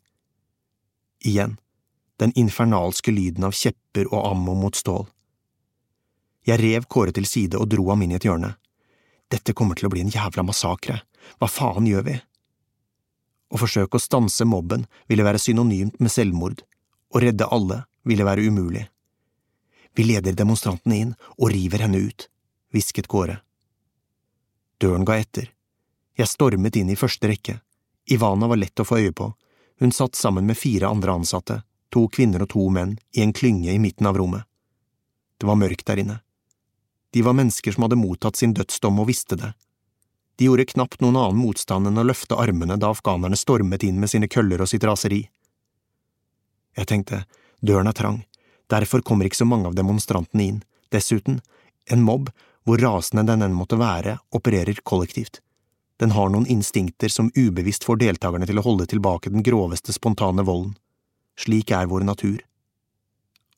Igjen, den infernalske lyden av kjepper og ammo mot stål. Jeg rev Kåre til side og dro ham inn i et hjørne. Dette kommer til å bli en jævla massakre, hva faen gjør vi? Å forsøke å stanse mobben ville være synonymt med selvmord, å redde alle ville være umulig. Vi leder demonstrantene inn og river henne ut, hvisket Kåre. Døren ga etter. Jeg stormet inn i første rekke. Ivana var lett å få øye på, hun satt sammen med fire andre ansatte, to kvinner og to menn, i en klynge i midten av rommet. Det var mørkt der inne. De var mennesker som hadde mottatt sin dødsdom og visste det. De gjorde knapt noen annen motstand enn å løfte armene da afghanerne stormet inn med sine køller og sitt raseri. Jeg tenkte, døren er trang, derfor kommer ikke så mange av demonstrantene inn, dessuten, en mobb, hvor rasende den enn måtte være, opererer kollektivt. Den har noen instinkter som ubevisst får deltakerne til å holde tilbake den groveste spontane volden. Slik er vår natur.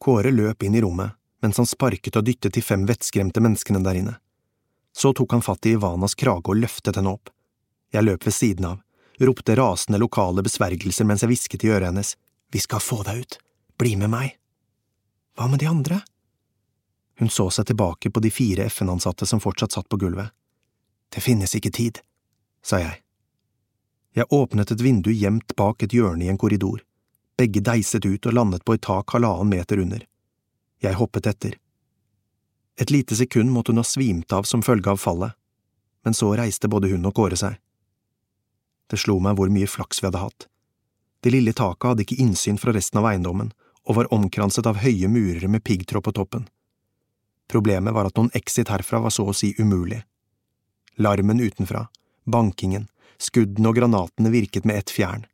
Kåre løp inn i rommet, mens han sparket og dyttet de fem vettskremte menneskene der inne. Så tok han fatt i Ivanas krage og løftet henne opp. Jeg løp ved siden av, ropte rasende lokale besvergelser mens jeg hvisket i øret hennes, Vi skal få deg ut, bli med meg. Hva med de andre? Hun så seg tilbake på de fire FN-ansatte som fortsatt satt på gulvet. Det finnes ikke tid, sa jeg. Jeg åpnet et vindu gjemt bak et hjørne i en korridor. Begge deiset ut og landet på et tak halvannen meter under. Jeg hoppet etter. Et lite sekund måtte hun ha svimt av som følge av fallet, men så reiste både hun og Kåre seg. Det slo meg hvor mye flaks vi hadde hatt. Det lille taket hadde ikke innsyn fra resten av eiendommen og var omkranset av høye murer med piggtråd på toppen. Problemet var at noen exit herfra var så å si umulig. Larmen utenfra, bankingen, skuddene og granatene virket med ett fjern.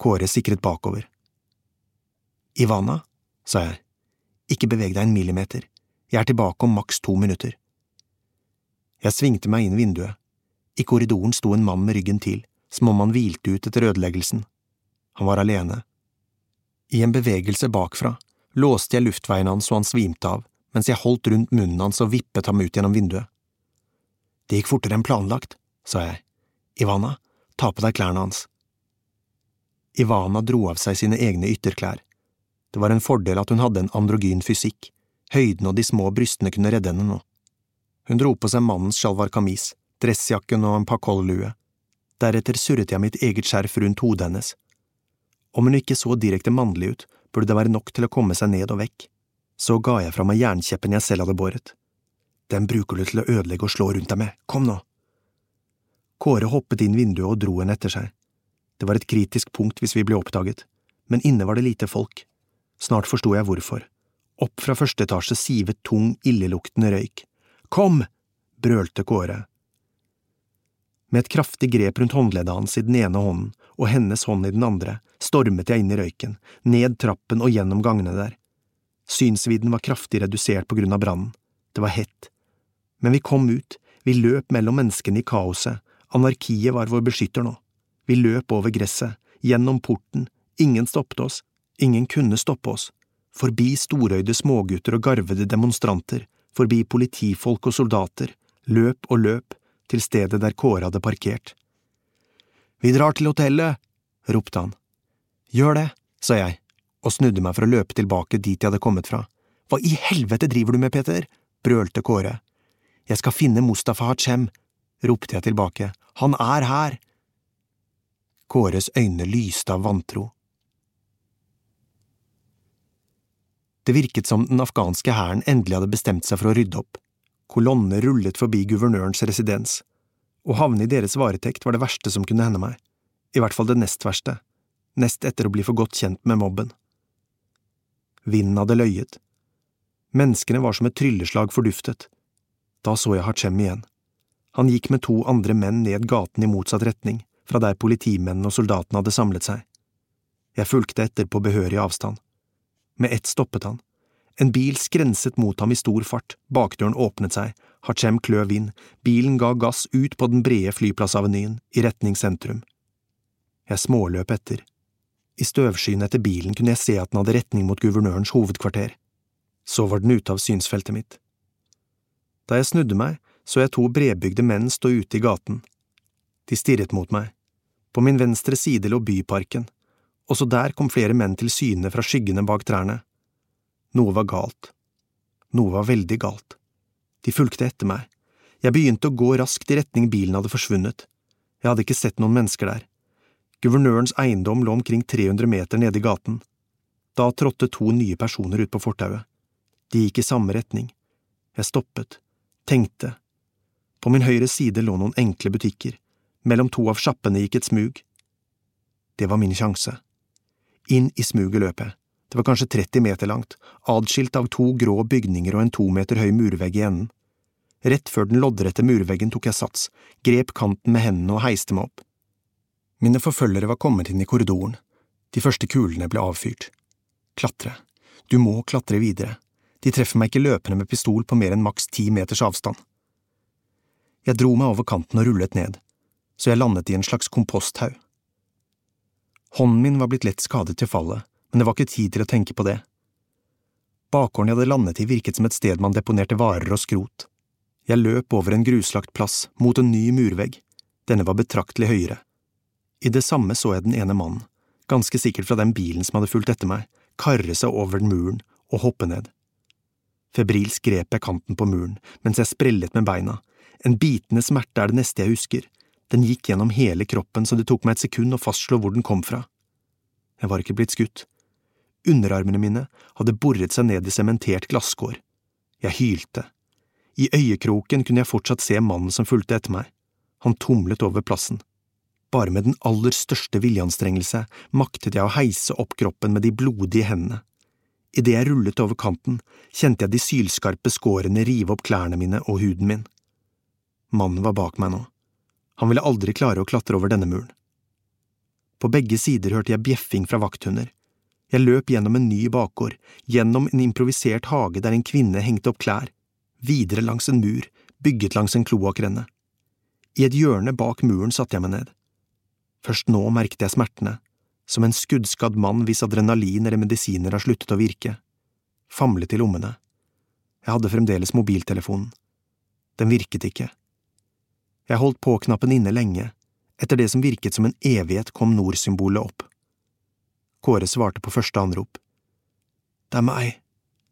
Kåre sikret bakover. Ivana, sa jeg. Ikke beveg deg en millimeter, jeg er tilbake om maks to minutter. Jeg svingte meg inn vinduet. I korridoren sto en mann med ryggen til, som om han hvilte ut etter ødeleggelsen. Han var alene. I en bevegelse bakfra låste jeg luftveien hans så han svimte av, mens jeg holdt rundt munnen hans og vippet ham ut gjennom vinduet. Det gikk fortere enn planlagt, sa jeg. Ivana, ta på deg klærne hans. Ivana dro av seg sine egne ytterklær. Det var en fordel at hun hadde en androgyn fysikk, høyden og de små brystene kunne redde henne nå. Hun dro på seg mannens sjalvar kamis, dressjakken og en pakollue. Deretter surret jeg mitt eget skjerf rundt hodet hennes. Om hun ikke så direkte mannlig ut, burde det være nok til å komme seg ned og vekk. Så ga jeg fra meg jernkjeppen jeg selv hadde båret. Den bruker du til å ødelegge og slå rundt deg med, kom nå. Kåre hoppet inn vinduet og dro henne etter seg. Det var et kritisk punkt hvis vi ble oppdaget, men inne var det lite folk. Snart forsto jeg hvorfor. Opp fra første etasje sivet tung, illeluktende røyk. Kom! brølte Kåre. Med et kraftig grep rundt håndleddet hans i den ene hånden og hennes hånd i den andre stormet jeg inn i røyken, ned trappen og gjennom gangene der. Synsvidden var kraftig redusert på grunn av brannen. Det var hett. Men vi kom ut, vi løp mellom menneskene i kaoset, anarkiet var vår beskytter nå. Vi løp over gresset, gjennom porten, ingen stoppet oss, ingen kunne stoppe oss, forbi storøyde smågutter og garvede demonstranter, forbi politifolk og soldater, løp og løp, til stedet der Kåre hadde parkert. Vi drar til hotellet, ropte han. Gjør det, sa jeg, og snudde meg for å løpe tilbake dit jeg hadde kommet fra. Hva i helvete driver du med, Peter? brølte Kåre. Jeg skal finne Mustafa Hachem, ropte jeg tilbake, han er her! Kåres øyne lyste av vantro. Det virket som den afghanske hæren endelig hadde bestemt seg for å rydde opp. Kolonner rullet forbi guvernørens residens. Å havne i deres varetekt var det verste som kunne hende meg, i hvert fall det nest verste, nest etter å bli for godt kjent med mobben. Vinden hadde løyet. Menneskene var som et trylleslag forduftet. Da så jeg Hachem igjen. Han gikk med to andre menn ned gaten i motsatt retning, fra der politimennene og soldatene hadde samlet seg. Jeg fulgte etter på behørig avstand. Med ett stoppet han. En bil skrenset mot ham i stor fart, bakdøren åpnet seg, Hachem kløv inn, bilen ga gass ut på den brede flyplassavenyen, i retning sentrum. Jeg småløp etter. I støvskyen etter bilen kunne jeg se at den hadde retning mot guvernørens hovedkvarter. Så var den ute av synsfeltet mitt. Da jeg snudde meg, så jeg to bredbygde menn stå ute i gaten. De stirret mot meg. På min venstre side lå Byparken. Også der kom flere menn til syne fra skyggene bak trærne. Noe var galt. Noe var veldig galt. De fulgte etter meg. Jeg begynte å gå raskt i retning bilen hadde forsvunnet. Jeg hadde ikke sett noen mennesker der. Guvernørens eiendom lå omkring 300 meter nede i gaten. Da trådte to nye personer ut på fortauet. De gikk i samme retning. Jeg stoppet, tenkte. På min høyre side lå noen enkle butikker. Mellom to av sjappene gikk et smug. Det var min sjanse. Inn i smugeløpet. Det var kanskje 30 meter langt, adskilt av to grå bygninger og en to meter høy murvegg i enden. Rett før den loddrette murveggen tok jeg sats, grep kanten med hendene og heiste meg opp. Mine forfølgere var kommet inn i korridoren. De første kulene ble avfyrt. Klatre. Du må klatre videre. De treffer meg ikke løpende med pistol på mer enn maks ti meters avstand. Jeg dro meg over kanten og rullet ned, så jeg landet i en slags komposthaug. Hånden min var blitt lett skadet til fallet, men det var ikke tid til å tenke på det. Bakgården jeg hadde landet i virket som et sted man deponerte varer og skrot. Jeg løp over en gruslagt plass, mot en ny murvegg. Denne var betraktelig høyere. I det samme så jeg den ene mannen, ganske sikkert fra den bilen som hadde fulgt etter meg, karre seg over muren og hoppe ned. Febrilsk grep jeg kanten på muren mens jeg sprellet med beina. En bitende smerte er det neste jeg husker. Den gikk gjennom hele kroppen så det tok meg et sekund å fastslå hvor den kom fra. Jeg var ikke blitt skutt. Underarmene mine hadde boret seg ned i sementert glasskår. Jeg hylte. I øyekroken kunne jeg fortsatt se mannen som fulgte etter meg. Han tumlet over plassen. Bare med den aller største viljeanstrengelse maktet jeg å heise opp kroppen med de blodige hendene. Idet jeg rullet over kanten, kjente jeg de sylskarpe skårene rive opp klærne mine og huden min. Mannen var bak meg nå. Han ville aldri klare å klatre over denne muren. På begge sider hørte jeg bjeffing fra vakthunder. Jeg løp gjennom en ny bakgård, gjennom en improvisert hage der en kvinne hengte opp klær, videre langs en mur, bygget langs en kloakkrenne. I et hjørne bak muren satte jeg meg ned. Først nå merket jeg smertene, som en skuddskadd mann hvis adrenalin eller medisiner har sluttet å virke, famlet i lommene. Jeg hadde fremdeles mobiltelefonen. Den virket ikke. Jeg holdt på-knappen inne lenge, etter det som virket som en evighet kom Nord-symbolet opp. Kåre svarte på første anrop. Det er meg,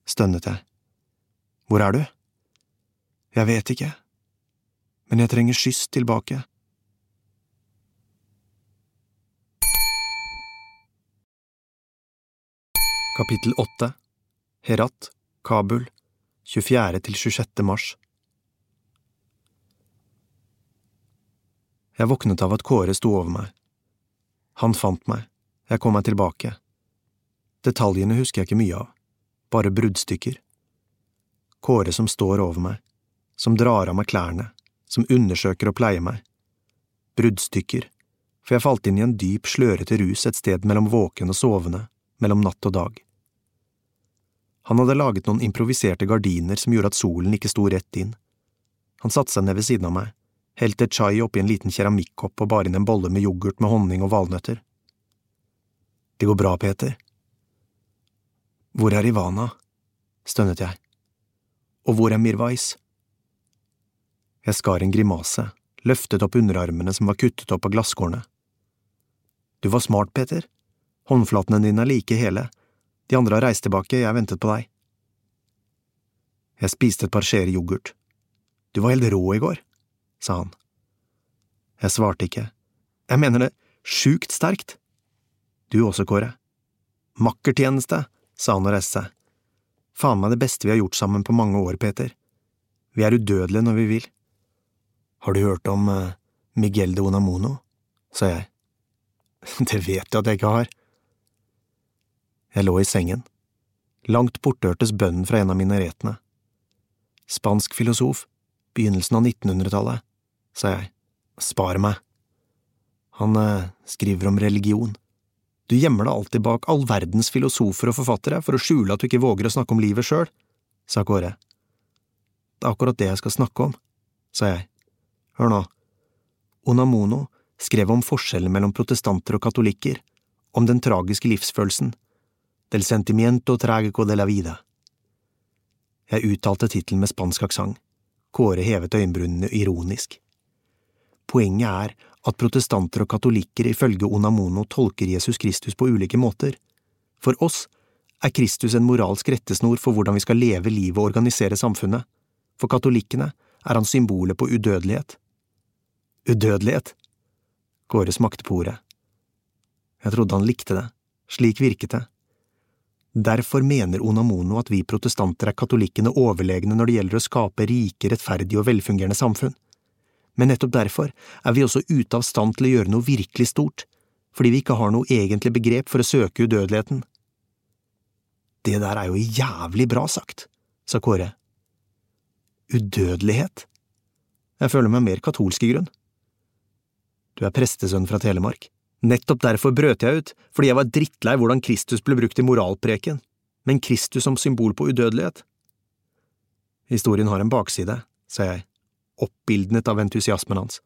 stønnet jeg. Hvor er du? Jeg vet ikke, men jeg trenger skyss tilbake. Kapittel 8 Herat, Kabul, 24. til 26. mars Jeg våknet av at Kåre sto over meg. Han fant meg, jeg kom meg tilbake. Detaljene husker jeg ikke mye av, bare bruddstykker. Kåre som står over meg, som drar av meg klærne, som undersøker og pleier meg. Bruddstykker, for jeg falt inn i en dyp, slørete rus et sted mellom våken og sovende mellom natt og dag. Han hadde laget noen improviserte gardiner som gjorde at solen ikke sto rett inn. Han satte seg ned ved siden av meg, helte chai oppi en liten keramikkopp og bar inn en bolle med yoghurt med honning og valnøtter. Det går bra, Peter. Hvor er Ivana? stønnet jeg. Og hvor er Mirvais? Jeg skar en grimase, løftet opp underarmene som var kuttet opp av glasskårene. Du var smart, Peter. Håndflatene dine er like hele. De andre har reist tilbake, jeg ventet på deg. Jeg spiste et par skjeer yoghurt. Du var helt rå i går, sa han. Jeg svarte ikke. Jeg mener det sjukt sterkt. Du også, Kåre. Makkertjeneste, sa han og reiste seg. Faen meg det beste vi har gjort sammen på mange år, Peter. Vi er udødelige når vi vil. Har du hørt om uh, Miguel de Onamono, sa jeg. Det vet du at jeg ikke har. Jeg lå i sengen. Langt borte hørtes bønnen fra en av minaretene. Spansk filosof, begynnelsen av 1900-tallet, sa jeg. Spar meg. Han eh, skriver om religion. Du gjemmer deg alltid bak all verdens filosofer og forfattere for å skjule at du ikke våger å snakke om livet sjøl, sa Kåre. Det er akkurat det jeg skal snakke om, sa jeg. Hør nå. Onamono skrev om forskjellen mellom protestanter og katolikker, om den tragiske livsfølelsen, del sentimiento tragico de la vida. Jeg uttalte tittelen med spansk aksent. Kåre hevet øyenbrynene ironisk. Poenget er at protestanter og katolikker ifølge Onamono tolker Jesus Kristus på ulike måter. For oss er Kristus en moralsk rettesnor for hvordan vi skal leve livet og organisere samfunnet. For katolikkene er han symbolet på udødelighet. Udødelighet? Kåre smakte på ordet. Jeg trodde han likte det. Slik virket det. Derfor mener Onamono at vi protestanter er katolikkene overlegne når det gjelder å skape rike, rettferdige og velfungerende samfunn men nettopp derfor er vi også ute av stand til å gjøre noe virkelig stort, fordi vi ikke har noe egentlig begrep for å søke udødeligheten. Det der er jo jævlig bra sagt, sa Kåre. Udødelighet? Jeg føler meg mer katolsk i grunn. Du er prestesønn fra Telemark. Nettopp derfor brøt jeg ut, fordi jeg var drittlei hvordan Kristus ble brukt i moralpreken, men Kristus som symbol på udødelighet. Historien har en bakside, sa jeg oppildnet av entusiasmen hans.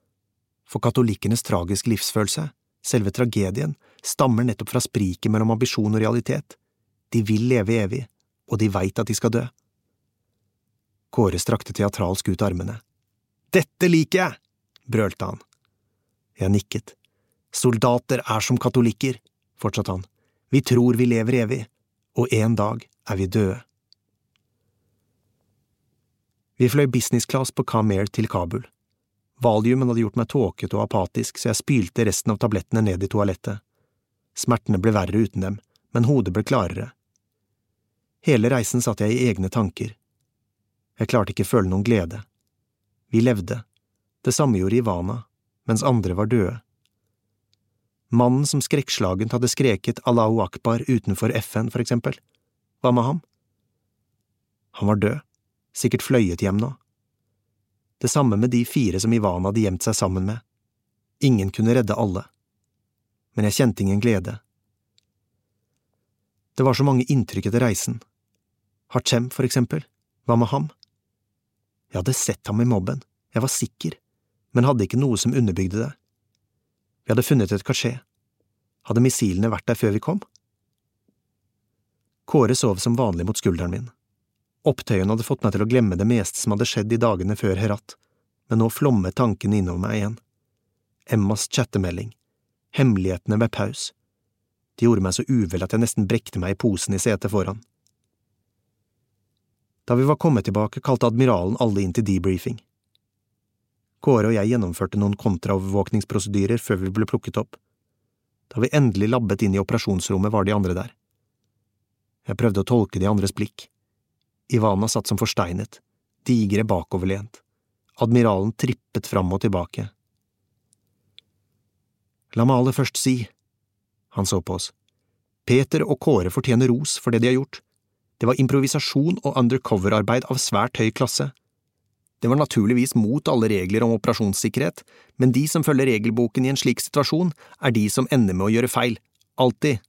For katolikkenes tragiske livsfølelse, selve tragedien, stammer nettopp fra spriket mellom ambisjon og realitet. De vil leve evig, og de veit at de skal dø. Kåre strakte teatralsk ut armene. Dette liker jeg! brølte han. Jeg nikket. Soldater er som katolikker, fortsatte han. Vi tror vi lever evig, og en dag er vi døde. Vi fløy business class på Kamer til Kabul. Valiumen hadde gjort meg tåkete og apatisk, så jeg spylte resten av tablettene ned i toalettet. Smertene ble verre uten dem, men hodet ble klarere. Hele reisen satt jeg i egne tanker. Jeg klarte ikke føle noen glede. Vi levde. Det samme gjorde Ivana, mens andre var døde. Mannen som skrekkslagent hadde skreket Allahu akbar utenfor FN, for eksempel, hva med ham? Han var død sikkert fløyet hjem nå. Det samme med de fire som Ivan hadde gjemt seg sammen med. Ingen kunne redde alle. Men jeg kjente ingen glede. Det var så mange inntrykk etter reisen. Hachem, for eksempel, hva med ham? Jeg hadde sett ham i mobben, jeg var sikker, men hadde ikke noe som underbygde det. Vi hadde funnet et kasjé. Hadde missilene vært der før vi kom? Kåre sov som vanlig mot skulderen min. Opptøyen hadde fått meg til å glemme det meste som hadde skjedd i dagene før Herat, men nå flommet tankene innover meg igjen. Emmas chattemelding, hemmelighetene ved paus. De gjorde meg så uvel at jeg nesten brekte meg i posen i setet foran. Da vi var kommet tilbake, kalte admiralen alle inn til debriefing. Kåre og jeg gjennomførte noen kontraovervåkningsprosedyrer før vi ble plukket opp. Da vi endelig labbet inn i operasjonsrommet, var de andre der. Jeg prøvde å tolke de andres blikk. Ivana satt som forsteinet, digre bakoverlent. Admiralen trippet fram og tilbake. La meg aller først si, han så på oss, Peter og Kåre fortjener ros for det de har gjort. Det var improvisasjon og undercover-arbeid av svært høy klasse. Det var naturligvis mot alle regler om operasjonssikkerhet, men de som følger regelboken i en slik situasjon, er de som ender med å gjøre feil. Alltid.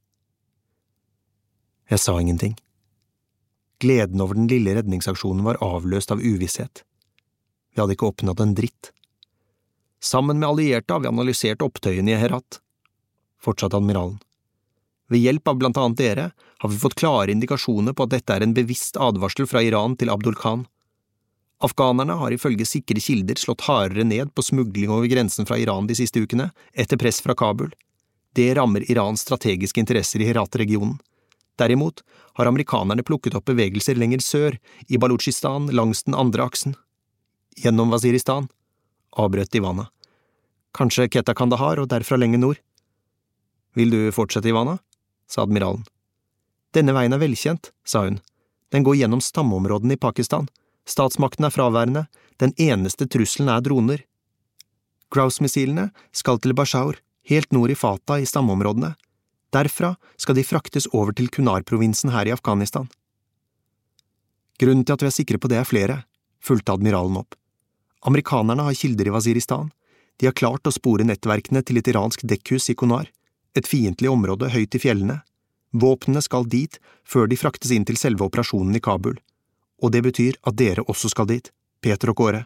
Jeg sa ingenting. Gleden over den lille redningsaksjonen var avløst av uvisshet. Vi hadde ikke oppnådd en dritt. Sammen med allierte har vi analysert opptøyene i Herat, fortsatte admiralen. Ved hjelp av blant annet dere har vi fått klare indikasjoner på at dette er en bevisst advarsel fra Iran til Abdul Khan. Afghanerne har ifølge sikre kilder slått hardere ned på smugling over grensen fra Iran de siste ukene, etter press fra Kabul. Det rammer Irans strategiske interesser i Herat-regionen. Derimot har amerikanerne plukket opp bevegelser lenger sør, i Balutsjistan langs den andre aksen. Gjennom Waziristan, avbrøt Ivana. Kanskje Keta Kandahar og derfra lenger nord? Vil du fortsette, Ivana? sa admiralen. Denne veien er velkjent, sa hun. Den går gjennom stammeområdene i Pakistan. Statsmakten er fraværende, den eneste trusselen er droner. Grouse-missilene skal til Bashaur, helt nord i Fatah i stammeområdene. Derfra skal de fraktes over til Kunar-provinsen her i Afghanistan. Grunnen til at vi er sikre på det er flere, fulgte admiralen opp. Amerikanerne har kilder i Waziristan, de har klart å spore nettverkene til et iransk dekkhus i Kunar, et fiendtlig område høyt i fjellene. Våpnene skal dit før de fraktes inn til selve operasjonen i Kabul, og det betyr at dere også skal dit, Peter og Kåre.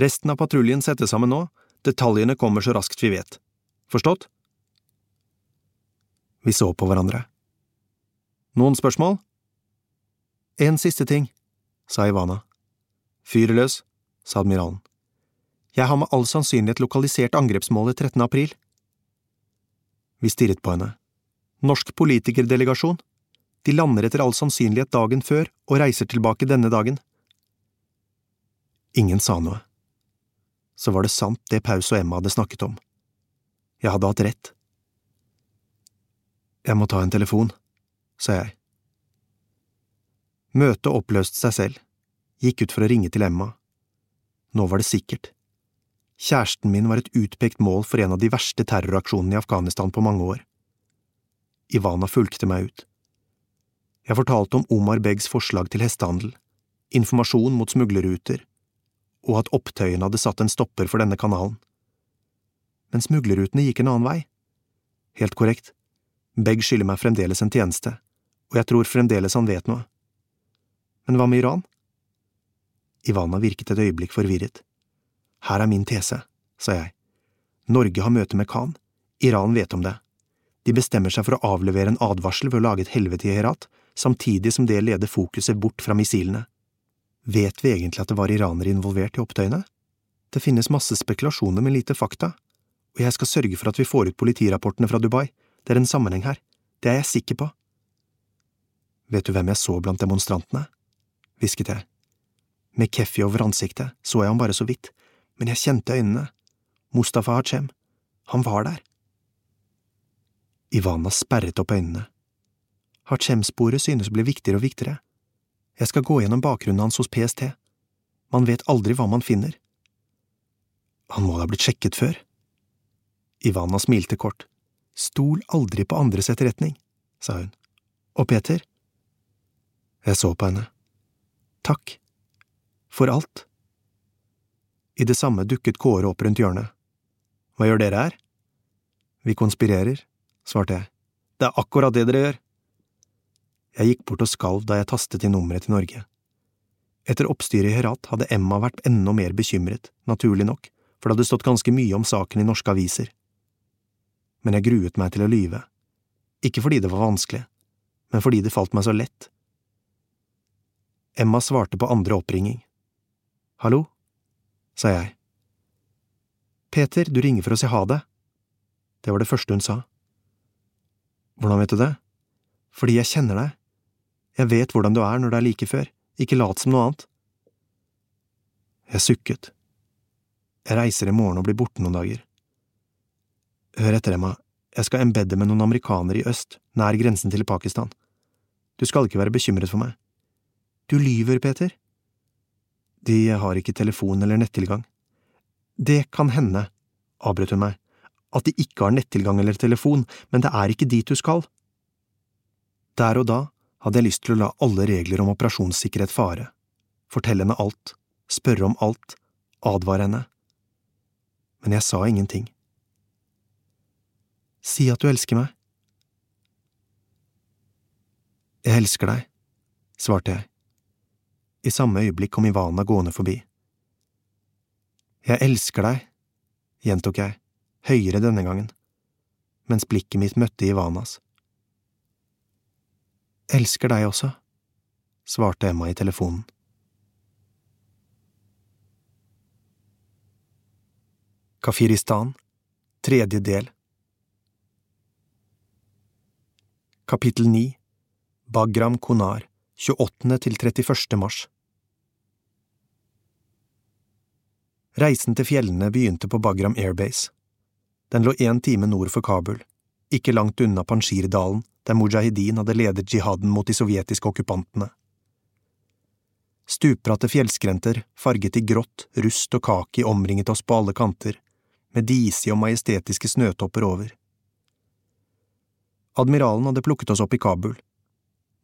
Resten av patruljen settes sammen nå, detaljene kommer så raskt vi vet. Forstått? Vi så på hverandre. Noen spørsmål? En siste ting, sa Ivana. Fyr løs, sa admiralen. Jeg har med all sannsynlighet lokalisert angrepsmålet 13. april. Vi stirret på henne. Norsk politikerdelegasjon. De lander etter all sannsynlighet dagen før og reiser tilbake denne dagen. Ingen sa noe. Så var det sant det Paus og Emma hadde snakket om. Jeg hadde hatt rett. Jeg må ta en telefon, sa jeg. Møtet oppløste seg selv, gikk ut for å ringe til Emma. Nå var det sikkert. Kjæresten min var et utpekt mål for en av de verste terroraksjonene i Afghanistan på mange år. Ivana fulgte meg ut. Jeg fortalte om Omar Begs forslag til hestehandel, informasjon mot smuglerruter, og at opptøyene hadde satt en stopper for denne kanalen. Men smuglerrutene gikk en annen vei. Helt korrekt. Beg skylder meg fremdeles en tjeneste, og jeg tror fremdeles han vet noe. Men hva med Iran? Ivana virket et øyeblikk forvirret. Her er min tese, sa jeg. Norge har møte med Khan. Iran vet om det. De bestemmer seg for å avlevere en advarsel ved å lage et helvete i Herat, samtidig som det leder fokuset bort fra missilene. Vet vi egentlig at det var iranere involvert i opptøyene? Det finnes masse spekulasjoner med lite fakta, og jeg skal sørge for at vi får ut politirapportene fra Dubai, det er en sammenheng her, det er jeg sikker på. Vet du hvem jeg så blant demonstrantene? hvisket jeg. Med keffi over ansiktet så jeg ham bare så vidt, men jeg kjente øynene. Mustafa Hachem. Han var der. Ivana sperret opp øynene. Hachem-sporet synes å bli viktigere og viktigere. Jeg skal gå gjennom bakgrunnen hans hos PST. Man vet aldri hva man finner. Han må da ha blitt sjekket før. Ivana smilte kort. Stol aldri på andres etterretning, sa hun. Og Peter? Jeg så på henne. Takk. For alt. I det samme dukket Kåre opp rundt hjørnet. Hva gjør dere her? Vi konspirerer, svarte jeg. Det er akkurat det dere gjør. Jeg gikk bort og skalv da jeg tastet inn nummeret til Norge. Etter oppstyret i Herat hadde Emma vært enda mer bekymret, naturlig nok, for det hadde stått ganske mye om saken i norske aviser. Men jeg gruet meg til å lyve. Ikke fordi det var vanskelig, men fordi det falt meg så lett. Emma svarte på andre oppringing. Hallo? sa jeg. Peter, du ringer for å si ha det. Det var det første hun sa. Hvordan vet du det? Fordi jeg kjenner deg. Jeg vet hvordan du er når det er like før, ikke lat som noe annet. Jeg sukket. Jeg reiser i morgen og blir borte noen dager. Hør etter, Emma, jeg skal embedde med noen amerikanere i øst, nær grensen til Pakistan. Du skal ikke være bekymret for meg. Du lyver, Peter. De har ikke telefon eller nettilgang. Det kan hende, avbrøt hun meg, at de ikke har nettilgang eller telefon, men det er ikke dit du skal. Der og da hadde jeg lyst til å la alle regler om operasjonssikkerhet fare, fortelle henne alt, spørre om alt, advare henne. Men jeg sa ingenting. Si at du elsker meg. Jeg elsker deg, svarte jeg. I samme øyeblikk kom Ivana gående forbi. Jeg elsker deg, gjentok jeg, høyere denne gangen, mens blikket mitt møtte Ivanas. Elsker deg også, svarte Emma i telefonen. Kafiristan, tredje del Kapittel 9 Bagram Konar, 28. til 31. mars Reisen til fjellene begynte på Bagram Airbase. Den lå én time nord for Kabul, ikke langt unna Panjshirdalen, der mujahedin hadde ledet jihaden mot de sovjetiske okkupantene. Stupbratte fjellskrenter, farget i grått, rust og kaki, omringet oss på alle kanter, med disige og majestetiske snøtopper over. Admiralen hadde plukket oss opp i Kabul.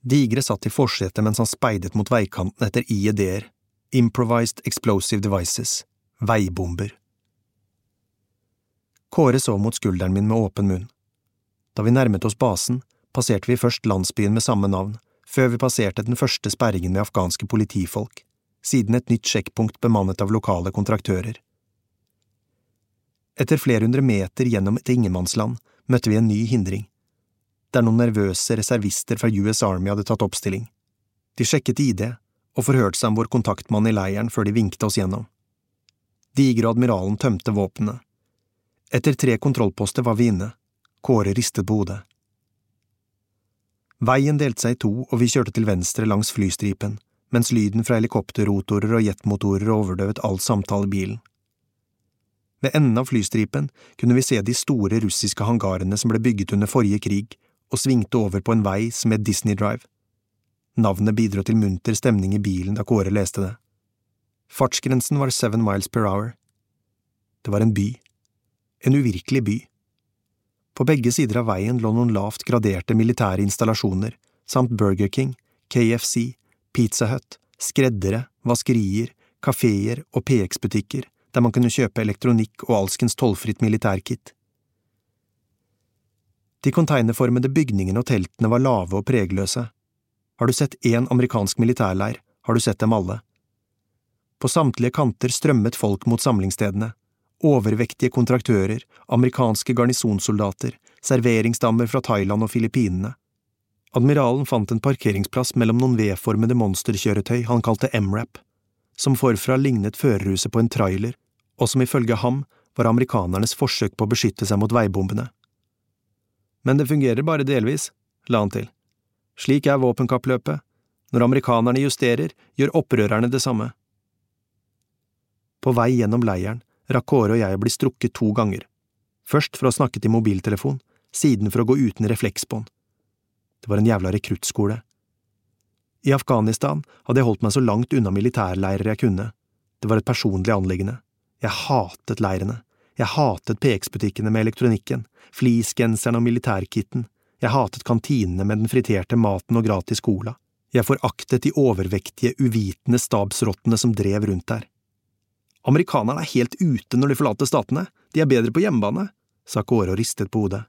Digre satt i forsetet mens han speidet mot veikanten etter IED-er, Improvised Explosive Devices, veibomber. Kåre så mot skulderen min med åpen munn. Da vi nærmet oss basen, passerte vi først landsbyen med samme navn, før vi passerte den første sperringen med afghanske politifolk, siden et nytt sjekkpunkt bemannet av lokale kontraktører. Etter flere hundre meter gjennom et ingenmannsland møtte vi en ny hindring, der noen nervøse reservister fra US Army hadde tatt oppstilling. De sjekket ID og forhørte seg om vår kontaktmann i leiren før de vinket oss gjennom. Digre admiralen tømte våpnene. Etter tre kontrollposter var vi inne. Kåre ristet på hodet. Veien delte seg i to, og vi kjørte til venstre langs flystripen, mens lyden fra helikopterrotorer og jetmotorer overdøvet all samtale i bilen. Ved enden av flystripen kunne vi se de store russiske hangarene som ble bygget under forrige krig, og svingte over på en vei som het Disney Drive. Navnet bidro til munter stemning i bilen da Kåre leste det. Fartsgrensen var seven miles per hour. Det var en by. En uvirkelig by. På begge sider av veien lå noen lavt graderte militære installasjoner, samt Burger King, KFC, Pizza Hut, skreddere, vaskerier, kafeer og PX-butikker der man kunne kjøpe elektronikk og alskens tollfritt militærkit. De konteinerformede bygningene og teltene var lave og pregløse. Har du sett én amerikansk militærleir, har du sett dem alle. På samtlige kanter strømmet folk mot samlingsstedene. Overvektige kontraktører, amerikanske garnisonssoldater, serveringsdammer fra Thailand og Filippinene. Admiralen fant en parkeringsplass mellom noen V-formede monsterkjøretøy han kalte MRAP, som forfra lignet førerhuset på en trailer, og som ifølge ham var amerikanernes forsøk på å beskytte seg mot veibombene. Men det fungerer bare delvis, la han til. Slik er våpenkappløpet. Når amerikanerne justerer, gjør opprørerne det samme. På vei gjennom leiren rakk Kåre og jeg å bli strukket to ganger, først for å snakke til mobiltelefon, siden for å gå uten refleksbånd. Det var en jævla rekruttskole. I Afghanistan hadde jeg holdt meg så langt unna militærleirer jeg kunne. Det var et personlig anliggende. Jeg hatet leirene. Jeg hatet PX-butikkene med elektronikken, fleecegenseren og militærkitten. Jeg hatet kantinene med den friterte maten og gratis cola. Jeg foraktet de overvektige, uvitende stabsrottene som drev rundt der. Amerikanerne er helt ute når de forlater statene, de er bedre på hjemmebane, sa Kåre og ristet på hodet.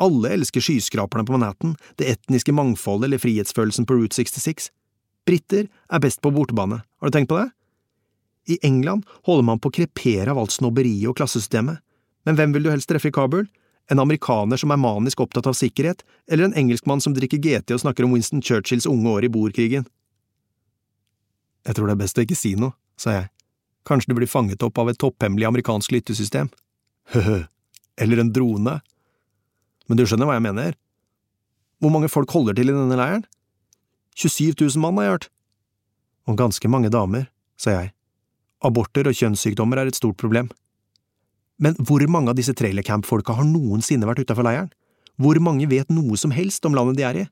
Alle elsker skyskraperne på Manhattan, det etniske mangfoldet eller frihetsfølelsen på Route 66. Briter er best på bortebane, har du tenkt på det? I England holder man på å krepere av alt snobberiet og klassesystemet, men hvem vil du helst treffe i Kabul? En amerikaner som er manisk opptatt av sikkerhet, eller en engelskmann som drikker GT og snakker om Winston Churchills unge år i boerkrigen? Jeg tror det er best å ikke si noe, sa jeg. Kanskje du blir fanget opp av et topphemmelig amerikansk lyttesystem? Høhø, eller en drone? Men du skjønner hva jeg mener? Hvor mange folk holder til i denne leiren? 27 000 mann, har jeg hørt. Og ganske mange damer, sa jeg. Aborter og kjønnssykdommer er et stort problem. Men hvor mange av disse trailercamp-folka har noensinne vært utafor leiren? Hvor mange vet noe som helst om landet de er i?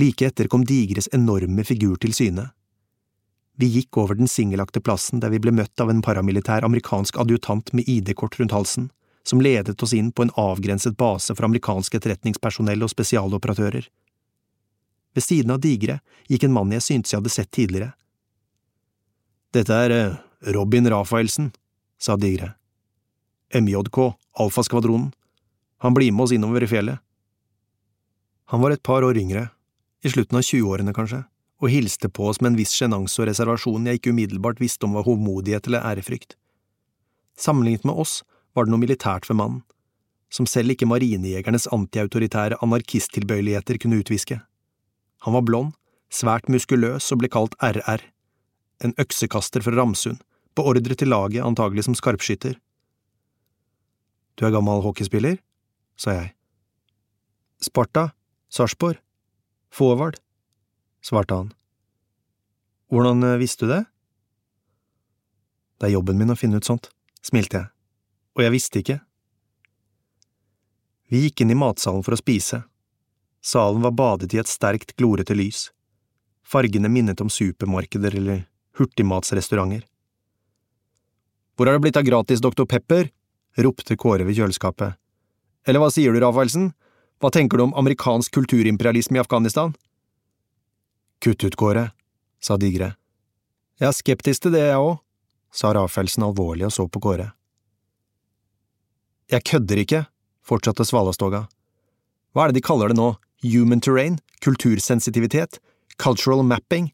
Like etter kom Digres enorme figur til syne, vi gikk over den singelakte plassen der vi ble møtt av en paramilitær amerikansk adjutant med ID-kort rundt halsen, som ledet oss inn på en avgrenset base for amerikansk etterretningspersonell og spesialoperatører. Ved siden av Digre gikk en mann jeg syntes jeg hadde sett tidligere. Dette er eh, Robin Rafaelsen, sa Digre. MJK, Alfaskvadronen. Han blir med oss innover i fjellet. Han var et par år yngre, i slutten av tjueårene kanskje og hilste på oss med en viss sjenanse og reservasjon jeg ikke umiddelbart visste om var hovmodighet eller ærefrykt. Sammenlignet med oss var det noe militært ved mannen, som selv ikke marinejegernes antiautoritære anarkisttilbøyeligheter kunne utviske. Han var blond, svært muskuløs og ble kalt RR, en øksekaster fra Ramsund, på ordre til laget antagelig som skarpskytter. Du er gammel hockeyspiller? sa jeg. Sparta, Sarpsborg, Fåvard, svarte han. Hvordan eh, visste du det? Det er jobben min å finne ut sånt, smilte jeg, og jeg visste ikke. Vi gikk inn i matsalen for å spise. Salen var badet i et sterkt, glorete lys. Fargene minnet om supermarkeder eller hurtigmatsrestauranter. Hvor er det blitt av gratis Dr. Pepper? ropte Kåre ved kjøleskapet. Eller hva sier du, Rafaelsen? Hva tenker du om amerikansk kulturimperialisme i Afghanistan? Kutt ut, Kåre, sa Digre. Jeg er skeptisk til det, jeg òg, sa Rafaelsen alvorlig og så på Kåre. Jeg kødder ikke, fortsatte Svalastoga. Hva er det de kaller det nå, human terrain, kultursensitivitet, cultural mapping?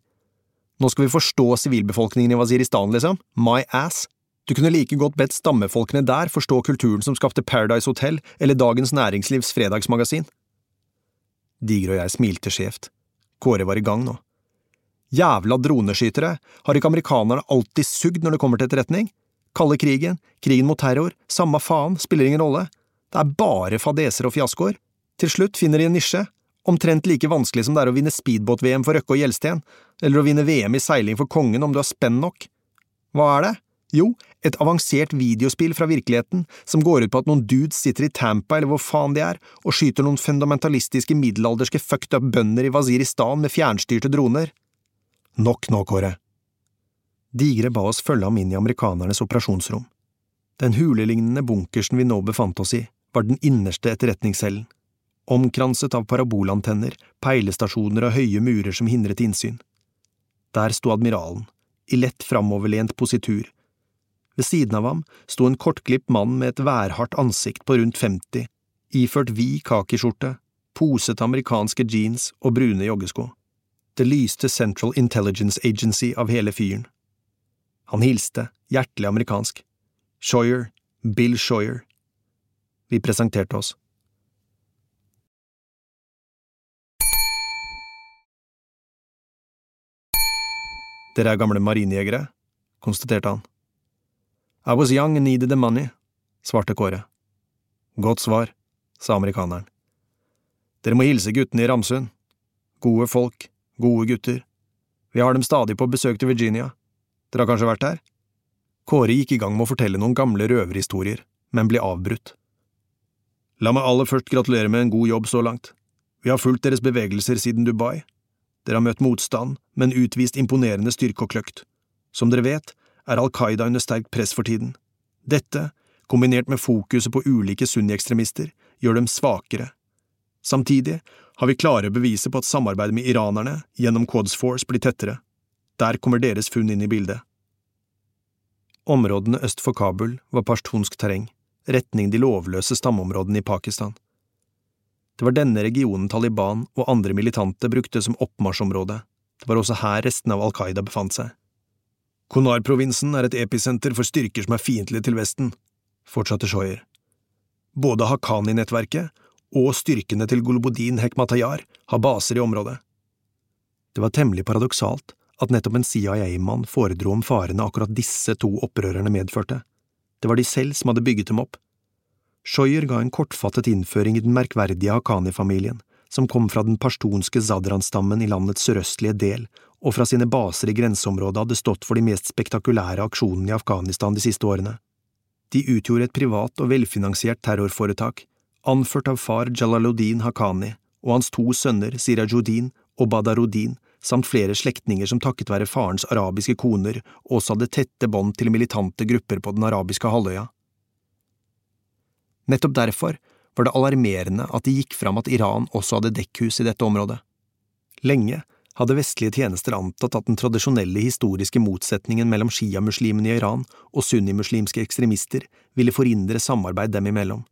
Nå skal vi forstå sivilbefolkningen i Waziristan, liksom, my ass. Du kunne like godt bedt stammefolkene der forstå kulturen som skapte Paradise Hotel eller Dagens Næringslivs fredagsmagasin. Digre og jeg smilte skjevt. Kåre var i gang nå. Jævla droneskytere, har ikke amerikanerne alltid sugd når det kommer til etterretning? Kalde krigen, krigen mot terror, samme faen, spiller ingen rolle. Det er bare fadeser og fiaskoer. Til slutt finner de en nisje, omtrent like vanskelig som det er å vinne speedbåt-VM for Røkke og Gjelsten, eller å vinne VM i seiling for kongen om du har spenn nok. Hva er det? Jo, et avansert videospill fra virkeligheten som går ut på at noen dudes sitter i Tampa eller hvor faen de er, og skyter noen fundamentalistiske middelalderske fucked up bønder i Waziristan med fjernstyrte droner. Nok nå, Kåre. Digre ba oss følge ham inn i amerikanernes operasjonsrom. Den hulelignende bunkersen vi nå befant oss i, var den innerste etterretningscellen, omkranset av parabolantenner, peilestasjoner og høye murer som hindret innsyn. Der sto admiralen, i lett framoverlent positur. Ved siden av ham sto en kortklipt mann med et værhardt ansikt på rundt 50, iført vid kakiskjorte, posete amerikanske jeans og brune joggesko. Det lyste Central Intelligence Agency av hele fyren. Han hilste, hjertelig amerikansk. Shoyer, Bill Shoyer. Vi presenterte oss. Dere er gamle marinejegere, konstaterte han. I was young and needed the money, svarte Kåre. Godt svar, sa amerikaneren. Dere må hilse guttene i Ramsund. Gode folk, gode gutter. Vi har dem stadig på besøk til Virginia. Dere har kanskje vært der? Kåre gikk i gang med å fortelle noen gamle røverhistorier, men ble avbrutt. La meg aller først gratulere med en god jobb så langt. Vi har fulgt deres bevegelser siden Dubai. Dere har møtt motstand, men utvist imponerende styrke og kløkt. Som dere vet, er Al Qaida under sterkt press for tiden. Dette, kombinert med fokuset på ulike sunni-ekstremister, gjør dem svakere. Samtidig har vi klare beviser på at samarbeidet med iranerne gjennom Quads Force blir tettere. Der kommer deres funn inn i bildet. Områdene øst for Kabul var pashtunsk terreng, retning de lovløse stammeområdene i Pakistan. Det var denne regionen Taliban og andre militante brukte som oppmarsjområde. Det var også her restene av Al Qaida befant seg. Konar-provinsen er et episenter for styrker som er fiendtlige til Vesten, fortsatte Shoyer. Både Haqqani-nettverket og styrkene til Golbodin Hekmatayar har baser i området. Det var temmelig paradoksalt at nettopp en CIA-mann foredro om farene akkurat disse to opprørerne medførte. Det var de selv som hadde bygget dem opp. Shoyer ga en kortfattet innføring i den merkverdige Haqqani-familien, som kom fra den pashtunske Zadran-stammen i landets sørøstlige del, og fra sine baser i grenseområdet hadde stått for de mest spektakulære aksjonene i Afghanistan de siste årene. De utgjorde et privat og velfinansiert terrorforetak, anført av far Jalaluddin Haqqani og hans to sønner Sirajuddin og Badaruddin, samt flere slektninger som takket være farens arabiske koner også hadde tette bånd til militante grupper på den arabiske halvøya. Nettopp derfor var det alarmerende at det gikk fram at Iran også hadde dekkhus i dette området. Lenge hadde vestlige tjenester antatt at den tradisjonelle historiske motsetningen mellom sjiamuslimene i Iran og sunnimuslimske ekstremister ville forhindre samarbeid dem imellom.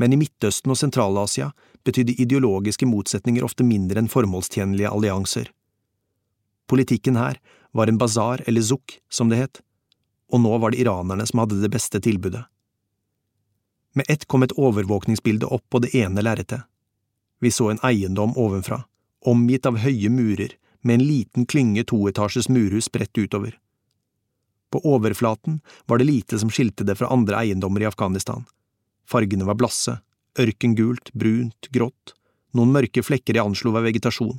Men i Midtøsten og Sentral-Asia betydde ideologiske motsetninger ofte mindre enn formålstjenlige allianser. Politikken her var en bazar eller zukk, som det het, og nå var det iranerne som hadde det beste tilbudet. Med ett kom et overvåkningsbilde opp på det ene lerretet. Vi så en eiendom ovenfra, omgitt av høye murer, med en liten klynge toetasjes murhus spredt utover. På overflaten var det lite som skilte det fra andre eiendommer i Afghanistan. Fargene var blasse, ørkengult, brunt, grått, noen mørke flekker jeg anslo var vegetasjon.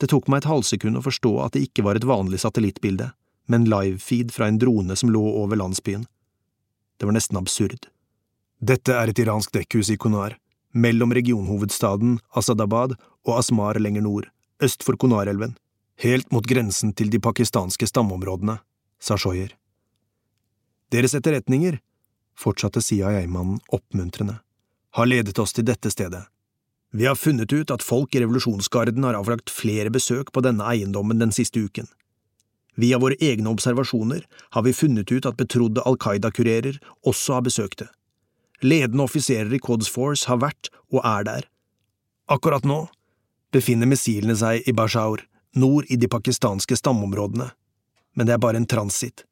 Det tok meg et halvsekund å forstå at det ikke var et vanlig satellittbilde, men livefeed fra en drone som lå over landsbyen. Det var nesten absurd. Dette er et iransk dekkhus i Konar, mellom regionhovedstaden Asadabad og Asmar lenger nord, øst for Konarelven, helt mot grensen til de pakistanske stammeområdene, sa Shoyer. Deres etterretninger, fortsatte CIA-mannen oppmuntrende, har ledet oss til dette stedet. Vi har funnet ut at folk i revolusjonsgarden har avlagt flere besøk på denne eiendommen den siste uken. Via våre egne observasjoner har vi funnet ut at betrodde Al Qaida-kurerer også har besøkt det. Ledende offiserer i Quds Force har vært og er der. Akkurat nå befinner missilene seg i Bashaur, nord i de pakistanske stamområdene, men det er bare en transitt.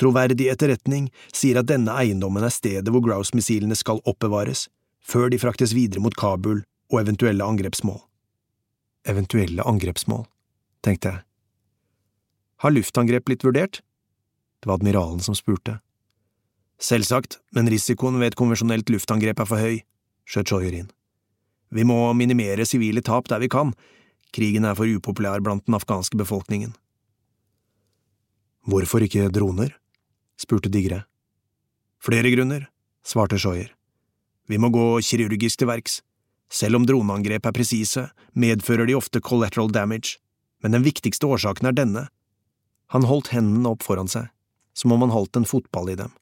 Troverdig etterretning sier at denne eiendommen er stedet hvor Grouse-missilene skal oppbevares, før de fraktes videre mot Kabul og eventuelle angrepsmål. Eventuelle angrepsmål, tenkte jeg. Har luftangrep blitt vurdert? Det var admiralen som spurte. Selvsagt, men risikoen ved et konvensjonelt luftangrep er for høy, skjøt Shoyer inn. Vi må minimere sivile tap der vi kan, krigen er for upopulær blant den afghanske befolkningen. Hvorfor ikke droner? spurte Digre. Flere grunner, svarte Shoyer. Vi må gå kirurgisk til verks. Selv om droneangrep er presise, medfører de ofte collateral damage, men den viktigste årsaken er denne. Han holdt hendene opp foran seg, som om han holdt en fotball i dem.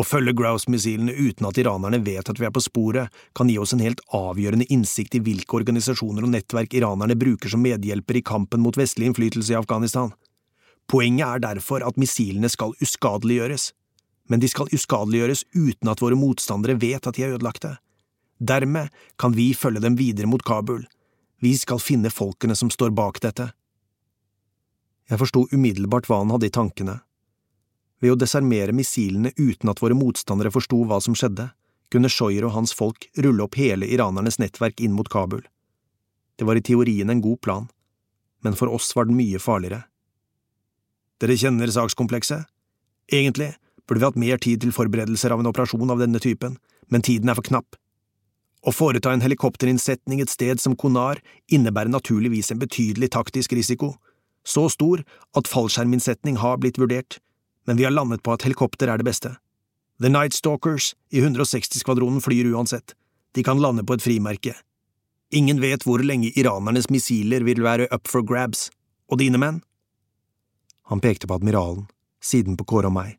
Å følge Grouse-missilene uten at iranerne vet at vi er på sporet, kan gi oss en helt avgjørende innsikt i hvilke organisasjoner og nettverk iranerne bruker som medhjelper i kampen mot vestlig innflytelse i Afghanistan. Poenget er derfor at missilene skal uskadeliggjøres, men de skal uskadeliggjøres uten at våre motstandere vet at de er ødelagte. Dermed kan vi følge dem videre mot Kabul. Vi skal finne folkene som står bak dette. Jeg forsto umiddelbart hva han hadde i tankene ved å desarmere missilene uten at våre motstandere forsto hva som skjedde, kunne Shoyer og hans folk rulle opp hele iranernes nettverk inn mot Kabul. Det var i teorien en god plan, men for oss var den mye farligere. Dere kjenner sakskomplekset? Egentlig burde vi hatt mer tid til forberedelser av en operasjon av denne typen, men tiden er for knapp. Å foreta en helikopterinnsetning et sted som Konar innebærer naturligvis en betydelig taktisk risiko, så stor at fallskjerminnsetning har blitt vurdert, men vi har landet på at helikopter er det beste. The Night Stalkers i 160-skvadronen flyr uansett, de kan lande på et frimerke. Ingen vet hvor lenge iranernes missiler vil være up for grabs, og dine menn? Han pekte på admiralen, siden på Kåre og meg.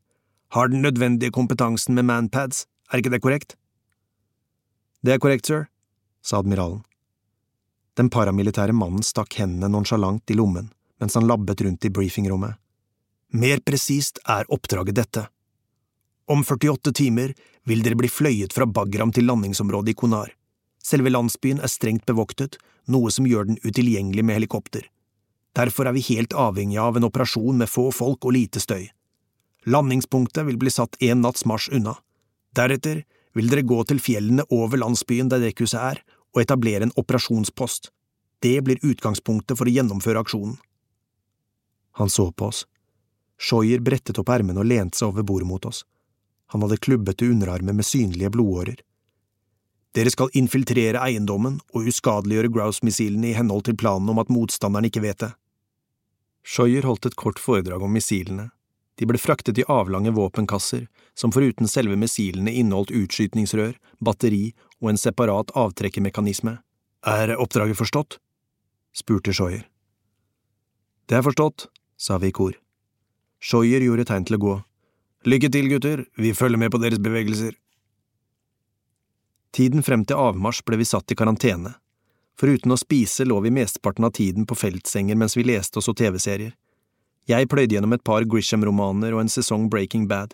Har den nødvendige kompetansen med manpads, er ikke det korrekt? Det er korrekt, sir, sa admiralen. Den paramilitære mannen stakk hendene nonsjalant i lommen mens han labbet rundt i briefingrommet. Mer presist er oppdraget dette. Om 48 timer vil dere bli fløyet fra Bagram til landingsområdet i Konar. Selve landsbyen er strengt bevoktet, noe som gjør den utilgjengelig med helikopter. Derfor er vi helt avhengige av en operasjon med få folk og lite støy. Landingspunktet vil bli satt en natts marsj unna. Deretter vil dere gå til fjellene over landsbyen der dekkhuset er, og etablere en operasjonspost. Det blir utgangspunktet for å gjennomføre aksjonen. Han så på oss. Shoyer brettet opp ermene og lente seg over bordet mot oss. Han hadde klubbete underarmer med synlige blodårer. Dere skal infiltrere eiendommen og uskadeliggjøre Grouse-missilene i henhold til planen om at motstanderen ikke vet det. Shoyer holdt et kort foredrag om missilene. De ble fraktet i avlange våpenkasser, som foruten selve missilene inneholdt utskytningsrør, batteri og en separat avtrekkermekanisme. Er oppdraget forstått? spurte Shoyer. Det er forstått, sa vi i kor. Shoyer gjorde tegn til å gå. Lykke til, gutter, vi følger med på deres bevegelser. Tiden frem til avmarsj ble vi satt i karantene. Foruten å spise lå vi mesteparten av tiden på feltsenger mens vi leste og så TV-serier. Jeg pløyde gjennom et par Grisham-romaner og en sesong Breaking Bad.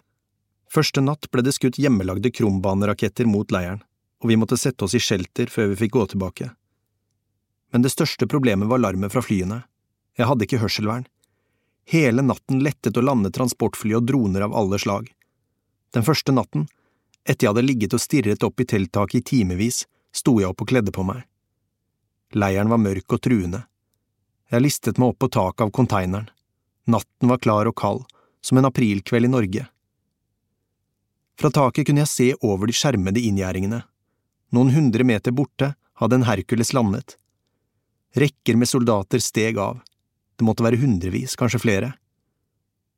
Første natt ble det skutt hjemmelagde krumbaneraketter mot leiren, og vi måtte sette oss i shelter før vi fikk gå tilbake. Men det største problemet var larmet fra flyene. Jeg hadde ikke hørselvern. Hele natten lettet og landet transportfly og droner av alle slag. Den første natten, etter jeg hadde ligget og stirret opp i telttaket i timevis, sto jeg opp og kledde på meg. Leiren var mørk og truende. Jeg listet meg opp på taket av konteineren. Natten var klar og kald, som en aprilkveld i Norge. Fra taket kunne jeg se over de skjermede inngjerdingene. Noen hundre meter borte hadde en Hercules landet. Rekker med soldater steg av. Det måtte være hundrevis, kanskje flere.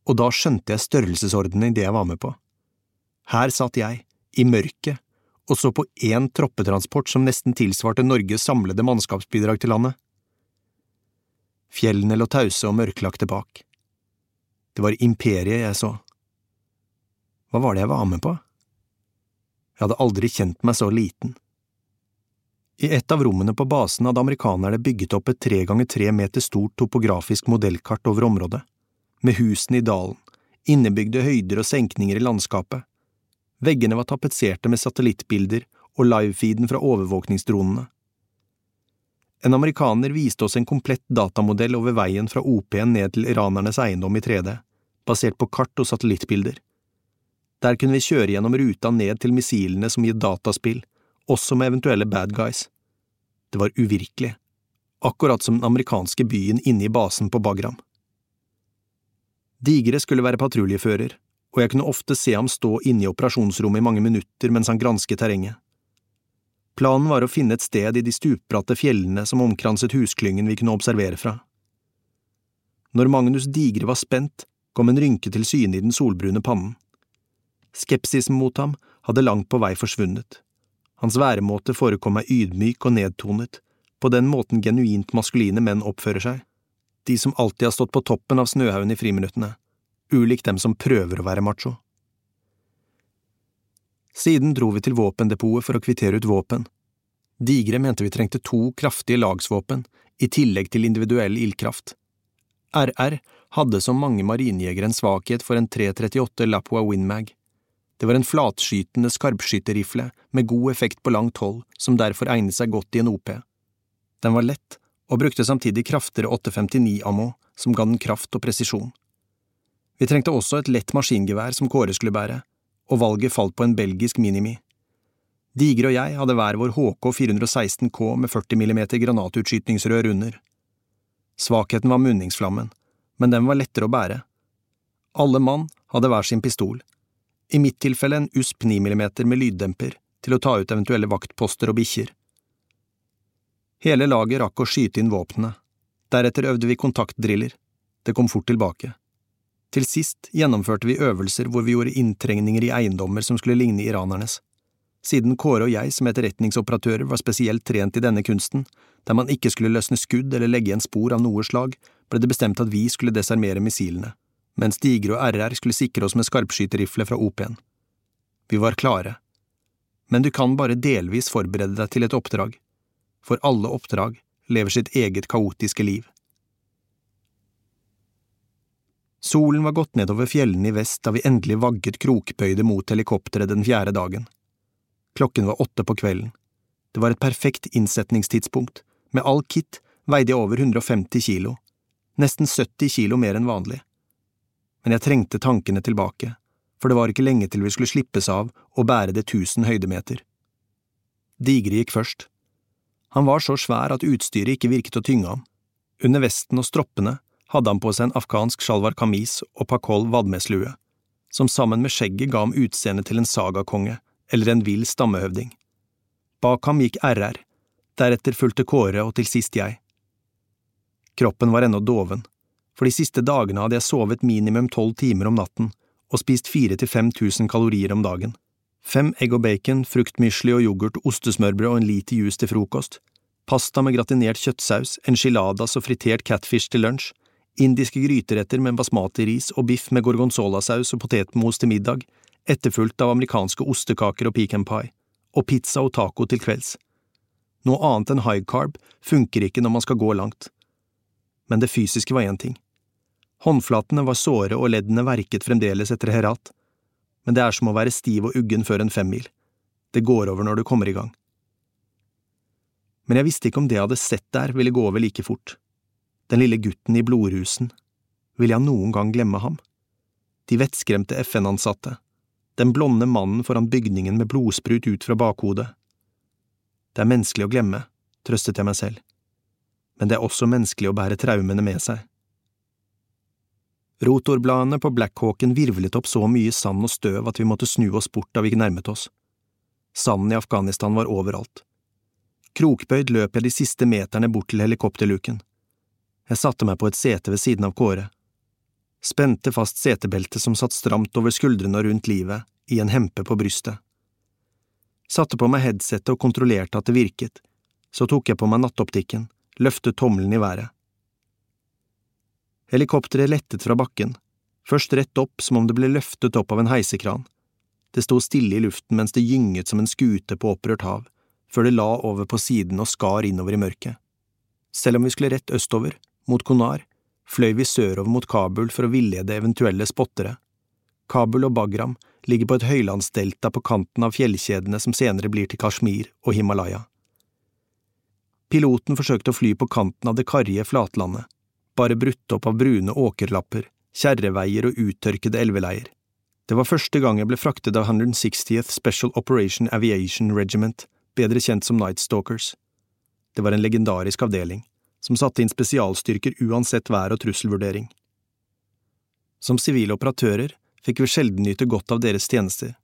Og da skjønte jeg størrelsesordenen i det jeg var med på. Her satt jeg, i mørket, og så på én troppetransport som nesten tilsvarte Norges samlede mannskapsbidrag til landet. Fjellene lå tause og mørklagte bak. Det var imperiet jeg så. Hva var det jeg var med på? Jeg hadde aldri kjent meg så liten. I et av rommene på basen hadde amerikanerne bygget opp et tre ganger tre meter stort topografisk modellkart over området, med husene i dalen, innebygde høyder og senkninger i landskapet. Veggene var tapetserte med satellittbilder og livefeeden fra overvåkningsdronene. En amerikaner viste oss en komplett datamodell over veien fra OP-en ned til iranernes eiendom i 3D, basert på kart og satellittbilder. Der kunne vi kjøre gjennom ruta ned til missilene som gir dataspill, også med eventuelle bad guys. Det var uvirkelig, akkurat som den amerikanske byen inne i basen på Bagram. Digre skulle være patruljefører, og jeg kunne ofte se ham stå inne i operasjonsrommet i mange minutter mens han gransket terrenget. Planen var å finne et sted i de stupbratte fjellene som omkranset husklyngen vi kunne observere fra. Når Magnus Digre var spent, kom en rynke til syne i den solbrune pannen. Skepsisen mot ham hadde langt på vei forsvunnet. Hans væremåte forekom meg ydmyk og nedtonet, på den måten genuint maskuline menn oppfører seg, de som alltid har stått på toppen av snøhaugen i friminuttene, ulikt dem som prøver å være macho. Siden dro vi til våpendepotet for å kvittere ut våpen. Digre mente vi trengte to kraftige lagsvåpen, i tillegg til individuell ildkraft. RR hadde som mange marinejegere en svakhet for en 338 Lapua Windmag. Det var en flatskytende skarpskytterrifle med god effekt på langt hold, som derfor egnet seg godt i en OP. Den var lett, og brukte samtidig kraftigere 859-ammo, som ga den kraft og presisjon. Vi trengte også et lett maskingevær som Kåre skulle bære, og valget falt på en belgisk Minimi. Digre og jeg hadde hver vår HK 416K med 40 mm granatutskytningsrør under. Svakheten var munningsflammen, men den var lettere å bære. Alle mann hadde hver sin pistol, i mitt tilfelle en USP 9 mm med lyddemper til å ta ut eventuelle vaktposter og bikkjer. Hele laget rakk å skyte inn våpnene, deretter øvde vi kontaktdriller, det kom fort tilbake. Til sist gjennomførte vi øvelser hvor vi gjorde inntrengninger i eiendommer som skulle ligne iranernes. Siden Kåre og jeg som etterretningsoperatører var spesielt trent i denne kunsten, der man ikke skulle løsne skudd eller legge igjen spor av noe slag, ble det bestemt at vi skulle desarmere missilene mens Digre og RR skulle sikre oss med skarpskyterrifle fra OP-en. Vi var klare. Men du kan bare delvis forberede deg til et oppdrag, for alle oppdrag lever sitt eget kaotiske liv. Solen var gått nedover fjellene i vest da vi endelig vagget krokbøyde mot helikopteret den fjerde dagen. Klokken var åtte på kvelden. Det var et perfekt innsetningstidspunkt. Med all kit veide jeg over 150 kilo, nesten 70 kilo mer enn vanlig men jeg trengte tankene tilbake, for det var ikke lenge til vi skulle slippes av og bære det tusen høydemeter. Digre gikk først. Han var så svær at utstyret ikke virket å tynge ham. Under vesten og stroppene hadde han på seg en afghansk sjalvar kamis og pakol vadmeslue, som sammen med skjegget ga ham utseendet til en sagakonge eller en vill stammehøvding. Bak ham gikk RR, deretter fulgte Kåre og til sist jeg. Kroppen var ennå doven, for de siste dagene hadde jeg sovet minimum tolv timer om natten og spist fire til fem tusen kalorier om dagen. Fem egg og bacon, fruktmysli og yoghurt, ostesmørbrød og en liter juice til frokost, pasta med gratinert kjøttsaus, enchiladas og fritert catfish til lunsj, indiske gryteretter med basmati-ris og biff med gorgonzolasaus og potetmos til middag, etterfulgt av amerikanske ostekaker og pecan pie, og pizza og taco til kvelds. Noe annet enn high carb funker ikke når man skal gå langt. Men det fysiske var én ting. Håndflatene var såre og leddene verket fremdeles etter herat, men det er som å være stiv og uggen før en femmil, det går over når du kommer i gang. Men jeg visste ikke om det jeg hadde sett der ville gå over like fort, den lille gutten i blodrusen, Vil jeg noen gang glemme ham? De vettskremte FN-ansatte, den blonde mannen foran bygningen med blodsprut ut fra bakhodet. Det er menneskelig å glemme, trøstet jeg meg selv, men det er også menneskelig å bære traumene med seg. Rotorbladene på Blackhawken virvlet opp så mye sand og støv at vi måtte snu oss bort da vi nærmet oss. Sanden i Afghanistan var overalt. Krokbøyd løp jeg de siste meterne bort til helikopterluken. Jeg satte meg på et sete ved siden av Kåre. Spente fast setebeltet som satt stramt over skuldrene og rundt livet, i en hempe på brystet. Satte på meg headsetet og kontrollerte at det virket, så tok jeg på meg nattoptikken, løftet tommelen i været. Helikopteret lettet fra bakken, først rett opp som om det ble løftet opp av en heisekran. Det sto stille i luften mens det gynget som en skute på opprørt hav, før det la over på siden og skar innover i mørket. Selv om vi skulle rett østover, mot Konar, fløy vi sørover mot Kabul for å villede eventuelle spottere. Kabul og Bagram ligger på et høylandsdelta på kanten av fjellkjedene som senere blir til Kashmir og Himalaya. Piloten forsøkte å fly på kanten av det karrige flatlandet, bare brutt opp av brune åkerlapper, kjerreveier og uttørkede elveleier. Det var første gang jeg ble fraktet av 160th Special Operation Aviation Regiment, bedre kjent som Night Stalkers. Det var en legendarisk avdeling, som satte inn spesialstyrker uansett vær- og trusselvurdering. Som sivile operatører fikk vi sjelden nyte godt av deres tjenester.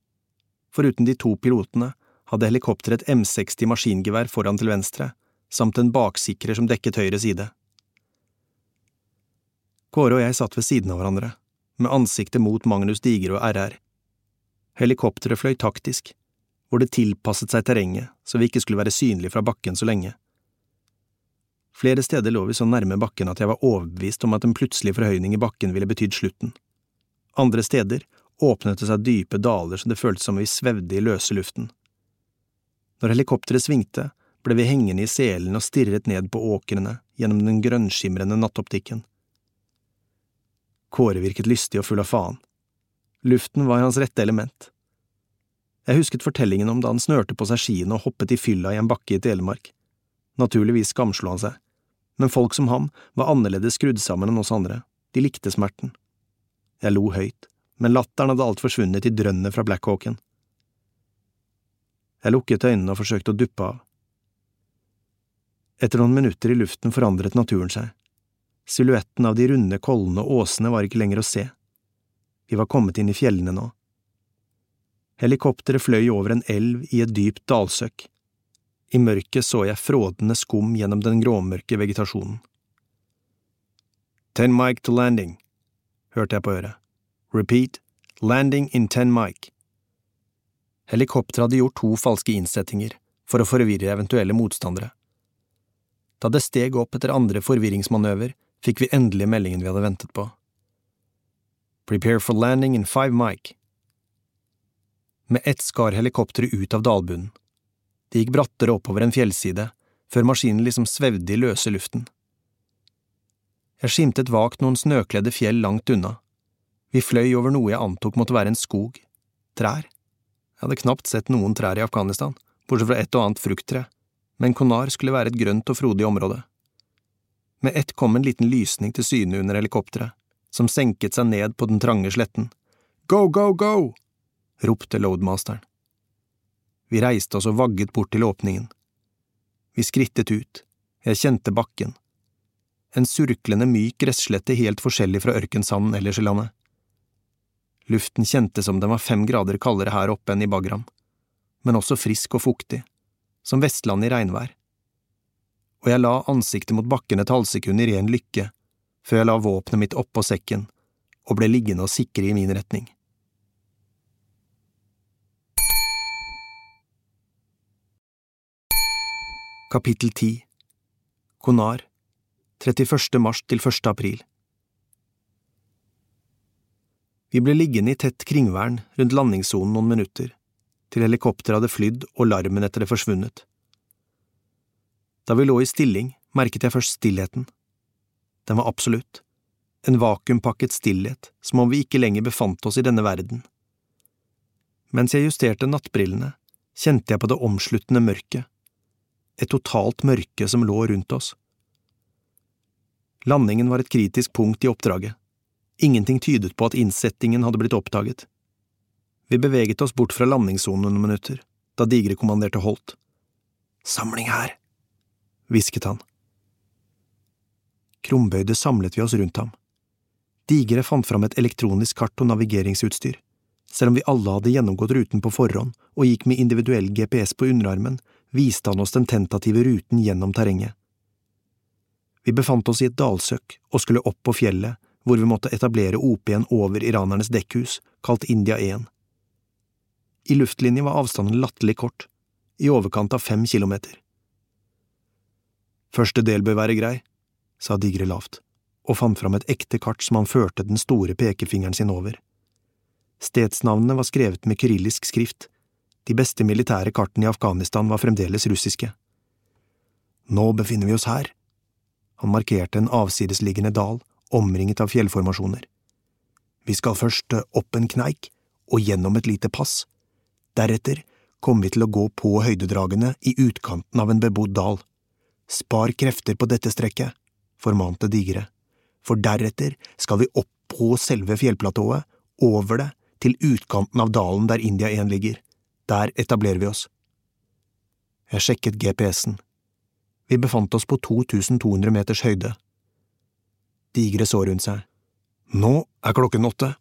Foruten de to pilotene hadde helikopteret et M60 maskingevær foran til venstre, samt en baksikrer som dekket høyre side. Kåre og jeg satt ved siden av hverandre, med ansiktet mot Magnus Diger og RR. Helikopteret fløy taktisk, hvor det tilpasset seg terrenget så vi ikke skulle være synlige fra bakken så lenge. Flere steder lå vi så nærme bakken at jeg var overbevist om at en plutselig forhøyning i bakken ville betydd slutten. Andre steder åpnet det seg dype daler så det føltes som vi svevde i løse luften. Når helikopteret svingte, ble vi hengende i selen og stirret ned på åkrene gjennom den grønnskimrende nattoptikken. Kåre virket lystig og full av faen. Luften var hans rette element. Jeg husket fortellingen om da han snørte på seg skiene og hoppet i fylla i en bakke i Telemark. Naturligvis skamslo han seg, men folk som ham var annerledes skrudd sammen enn oss andre, de likte smerten. Jeg lo høyt, men latteren hadde alt forsvunnet i drønnet fra Blackhawken. Jeg lukket øynene og forsøkte å duppe av. Etter noen minutter i luften forandret naturen seg. Silhuetten av de runde kollene og åsene var ikke lenger å se. Vi var kommet inn i fjellene nå. Helikopteret fløy over en elv i et dypt dalsøkk. I mørket så jeg frådende skum gjennom den gråmørke vegetasjonen. Ten mic to landing, hørte jeg på øret. Repeat, landing in ten mic. Helikopteret hadde gjort to falske innsettinger for å forvirre eventuelle motstandere. Da det steg opp etter andre forvirringsmanøver, fikk vi endelig meldingen vi hadde ventet på. Prepare for landing in five mic. Med ett skar helikopteret ut av dalbunnen. Det gikk brattere oppover en fjellside, før maskinen liksom svevde i løse luften. Jeg skimtet vagt noen snøkledde fjell langt unna. Vi fløy over noe jeg antok måtte være en skog. Trær. Jeg hadde knapt sett noen trær i Afghanistan, bortsett fra et og annet frukttre, men Konar skulle være et grønt og frodig område. Med ett kom en liten lysning til syne under helikopteret, som senket seg ned på den trange sletten. Go, go, go! ropte loadmasteren. Vi reiste oss og vagget bort til åpningen. Vi skrittet ut, jeg kjente bakken. En surklende myk gresslette helt forskjellig fra ørkensanden ellers i landet. Luften kjentes som den var fem grader kaldere her oppe enn i Bagram, men også frisk og fuktig, som Vestlandet i regnvær. Og jeg la ansiktet mot bakken et halvsekund i ren lykke, før jeg la våpenet mitt oppå sekken og ble liggende og sikre i min retning. Kapittel 10 Konar 31. mars til 1. april Vi ble liggende i tett kringvern rundt landingssonen noen minutter, til helikopteret hadde flydd og larmen etter det forsvunnet. Da vi lå i stilling, merket jeg først stillheten. Den var absolutt, en vakuumpakket stillhet, som om vi ikke lenger befant oss i denne verden. Mens jeg justerte nattbrillene, kjente jeg på det omsluttende mørket et totalt mørke som lå rundt oss. Landingen var et kritisk punkt i oppdraget. Ingenting tydet på at innsettingen hadde blitt oppdaget. Vi beveget oss bort fra landingssonen noen minutter, da Digre kommanderte Holt. Samling her, hvisket han. Krumbøyde samlet vi oss rundt ham. Digre fant fram et elektronisk kart og navigeringsutstyr. Selv om vi alle hadde gjennomgått ruten på forhånd og gikk med individuell GPS på underarmen, viste han oss den tentative ruten gjennom terrenget. Vi befant oss i et dalsøkk og skulle opp på fjellet, hvor vi måtte etablere OP-en over iranernes dekkhus, kalt India 1. I luftlinje var avstanden latterlig kort, i overkant av fem kilometer. Første del bør være grei, sa Digre lavt, og fant fram et ekte kart som han førte den store pekefingeren sin over. Stedsnavnene var skrevet med kyrillisk skrift, de beste militære kartene i Afghanistan var fremdeles russiske. Nå befinner vi oss her. Han markerte en avsidesliggende dal, omringet av fjellformasjoner. Vi skal først opp en kneik og gjennom et lite pass. Deretter kommer vi til å gå på høydedragene i utkanten av en bebodd dal. Spar krefter på dette strekket, formante Digre, for deretter skal vi opp på selve fjellplatået, over det, til utkanten av dalen der India 1 ligger. Der etablerer vi oss. Jeg sjekket GPS-en. Vi befant oss på 2200 meters høyde. Digre så rundt seg. Nå er klokken åtte.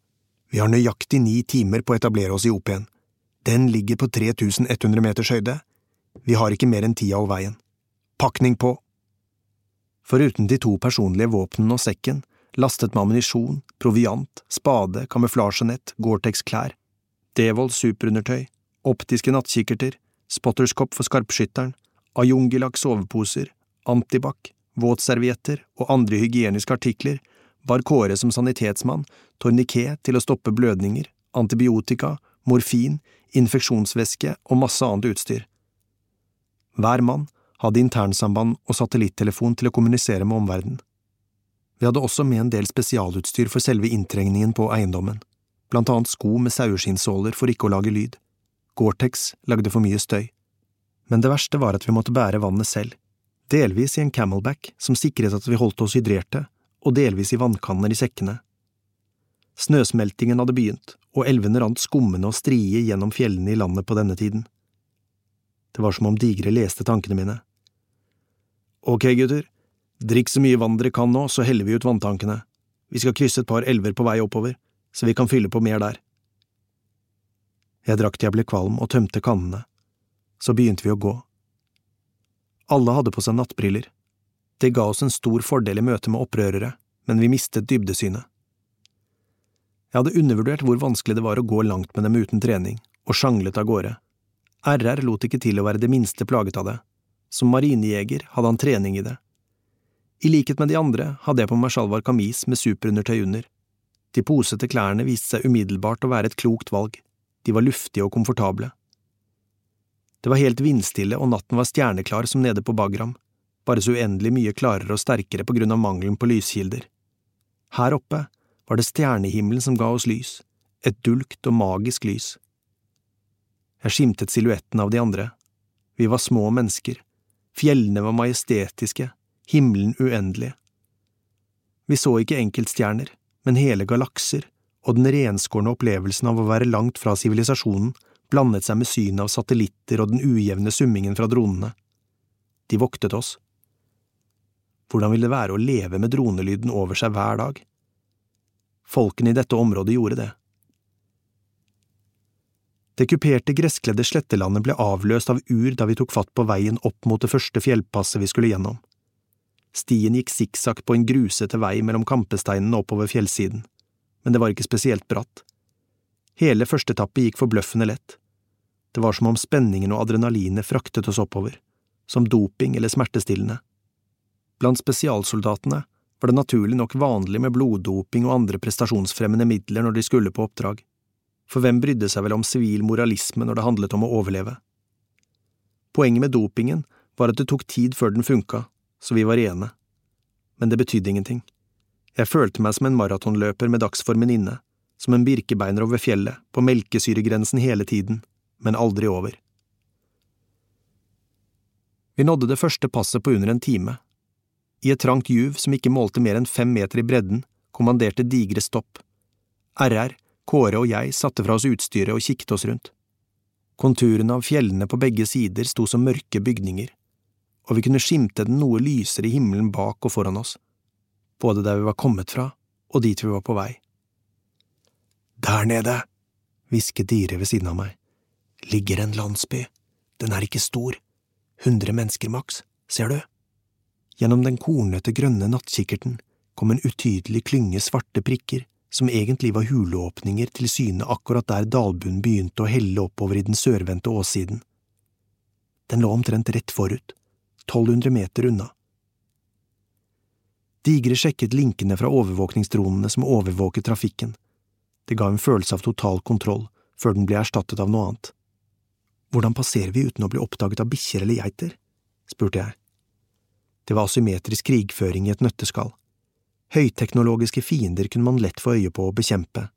Vi har nøyaktig ni timer på å etablere oss i OP-en. Den ligger på 3100 meters høyde. Vi har ikke mer enn tida og veien. Pakning på! Foruten de to personlige våpnene og sekken, lastet med ammunisjon, proviant, spade, kamuflasjenett, Gore-Tex-klær, Devold superundertøy, optiske nattkikkerter, spotterskopp for skarpskytteren, Ayungilak soveposer, antibac, våtservietter og andre hygieniske artikler var Kåre som sanitetsmann, torniké til å stoppe blødninger, antibiotika, morfin, infeksjonsvæske og masse annet utstyr. Hver mann hadde internsamband og satellittelefon til å kommunisere med omverdenen. Vi hadde også med en del spesialutstyr for selve inntrengningen på eiendommen, blant annet sko med saueskinnsåler for ikke å lage lyd. Gore-Tex lagde for mye støy. Men det verste var at vi måtte bære vannet selv, delvis i en camelback som sikret at vi holdt oss hydrerte, og delvis i vannkanner i sekkene. Snøsmeltingen hadde begynt, og elvene rant skummende og strie gjennom fjellene i landet på denne tiden. Det var som om Digre leste tankene mine. Ok, gutter, drikk så mye vann dere kan nå, så heller vi ut vanntankene. Vi skal krysse et par elver på vei oppover, så vi kan fylle på mer der. Jeg drakk til jeg ble kvalm og tømte kannene. Så begynte vi å gå. Alle hadde på seg nattbriller. Det ga oss en stor fordel i møte med opprørere, men vi mistet dybdesynet. Jeg hadde undervurdert hvor vanskelig det var å gå langt med dem uten trening, og sjanglet av gårde. RR lot ikke til å være det minste plaget av det. Som marinejeger hadde han trening i det. I likhet med de andre hadde jeg på meg sjalvar kamis med superundertøy under. De posete klærne viste seg umiddelbart å være et klokt valg, de var luftige og komfortable. Det var helt vindstille og natten var stjerneklar som nede på Bagram, bare så uendelig mye klarere og sterkere på grunn av mangelen på lyskilder. Her oppe var det stjernehimmelen som ga oss lys, et dulgt og magisk lys. Jeg skimtet silhuetten av de andre. Vi var små mennesker, fjellene var majestetiske, himmelen uendelig. Vi så ikke enkeltstjerner, men hele galakser, og den renskårne opplevelsen av å være langt fra sivilisasjonen blandet seg med synet av satellitter og den ujevne summingen fra dronene. De voktet oss. Hvordan ville det være å leve med dronelyden over seg hver dag? Folkene i dette området gjorde det. Det kuperte, gresskledde slettelandet ble avløst av ur da vi tok fatt på veien opp mot det første fjellpasset vi skulle gjennom. Stien gikk sikksakk på en grusete vei mellom kampesteinene oppover fjellsiden, men det var ikke spesielt bratt. Hele første etappe gikk forbløffende lett. Det var som om spenningen og adrenalinet fraktet oss oppover, som doping eller smertestillende. Blant spesialsoldatene var det naturlig nok vanlig med bloddoping og andre prestasjonsfremmende midler når de skulle på oppdrag, for hvem brydde seg vel om sivil moralisme når det handlet om å overleve? Poenget med dopingen var at det tok tid før den funka, så vi var rene. Men det betydde ingenting. Jeg følte meg som en maratonløper med dagsformen inne, som en birkebeiner over fjellet, på melkesyregrensen hele tiden, men aldri over. Vi nådde det første passet på under en time, i et trangt juv som ikke målte mer enn fem meter i bredden, kommanderte digre stopp. RR, Kåre og jeg satte fra oss utstyret og kikket oss rundt. Konturene av fjellene på begge sider sto som mørke bygninger, og vi kunne skimte den noe lysere himmelen bak og foran oss, både der vi var kommet fra og dit vi var på vei. Der nede, hvisket Dire ved siden av meg, ligger en landsby, den er ikke stor, hundre mennesker maks, ser du? Gjennom den kornete, grønne nattkikkerten kom en utydelig klynge svarte prikker som egentlig var huleåpninger til syne akkurat der dalbunnen begynte å helle oppover i den sørvendte åssiden. Den lå omtrent rett forut, 1200 meter unna. Digre sjekket linkene fra overvåkningsdronene som overvåket trafikken. Det ga en følelse av total kontroll, før den ble erstattet av noe annet. Hvordan passerer vi uten å bli oppdaget av bikkjer eller geiter? spurte jeg. Det var asymmetrisk krigføring i et nøtteskall. Høyteknologiske fiender kunne man lett få øye på og bekjempe,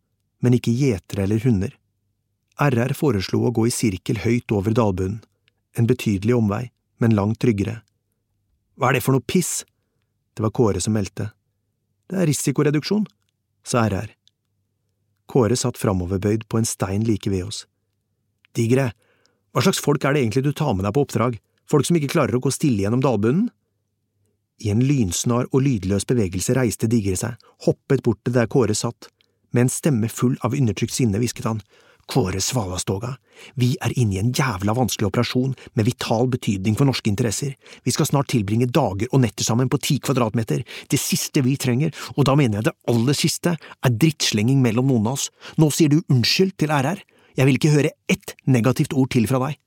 men ikke gjetere eller hunder. RR foreslo å gå i sirkel høyt over dalbunnen, en betydelig omvei, men langt tryggere. Hva er det for noe piss? Det var Kåre som meldte. Det er risikoreduksjon, sa RR. Kåre satt framoverbøyd på en stein like ved oss. Digre, hva slags folk er det egentlig du tar med deg på oppdrag, folk som ikke klarer å gå stille gjennom dalbunnen? I en lynsnar og lydløs bevegelse reiste Digre seg, hoppet bort til der Kåre satt. Med en stemme full av undertrykt sinne hvisket han, Kåre Svalastoga, vi er inne i en jævla vanskelig operasjon med vital betydning for norske interesser. Vi skal snart tilbringe dager og netter sammen på ti kvadratmeter. Det siste vi trenger, og da mener jeg det aller siste, er drittslenging mellom noen av oss. Nå sier du unnskyld til RR. Jeg vil ikke høre ett negativt ord til fra deg.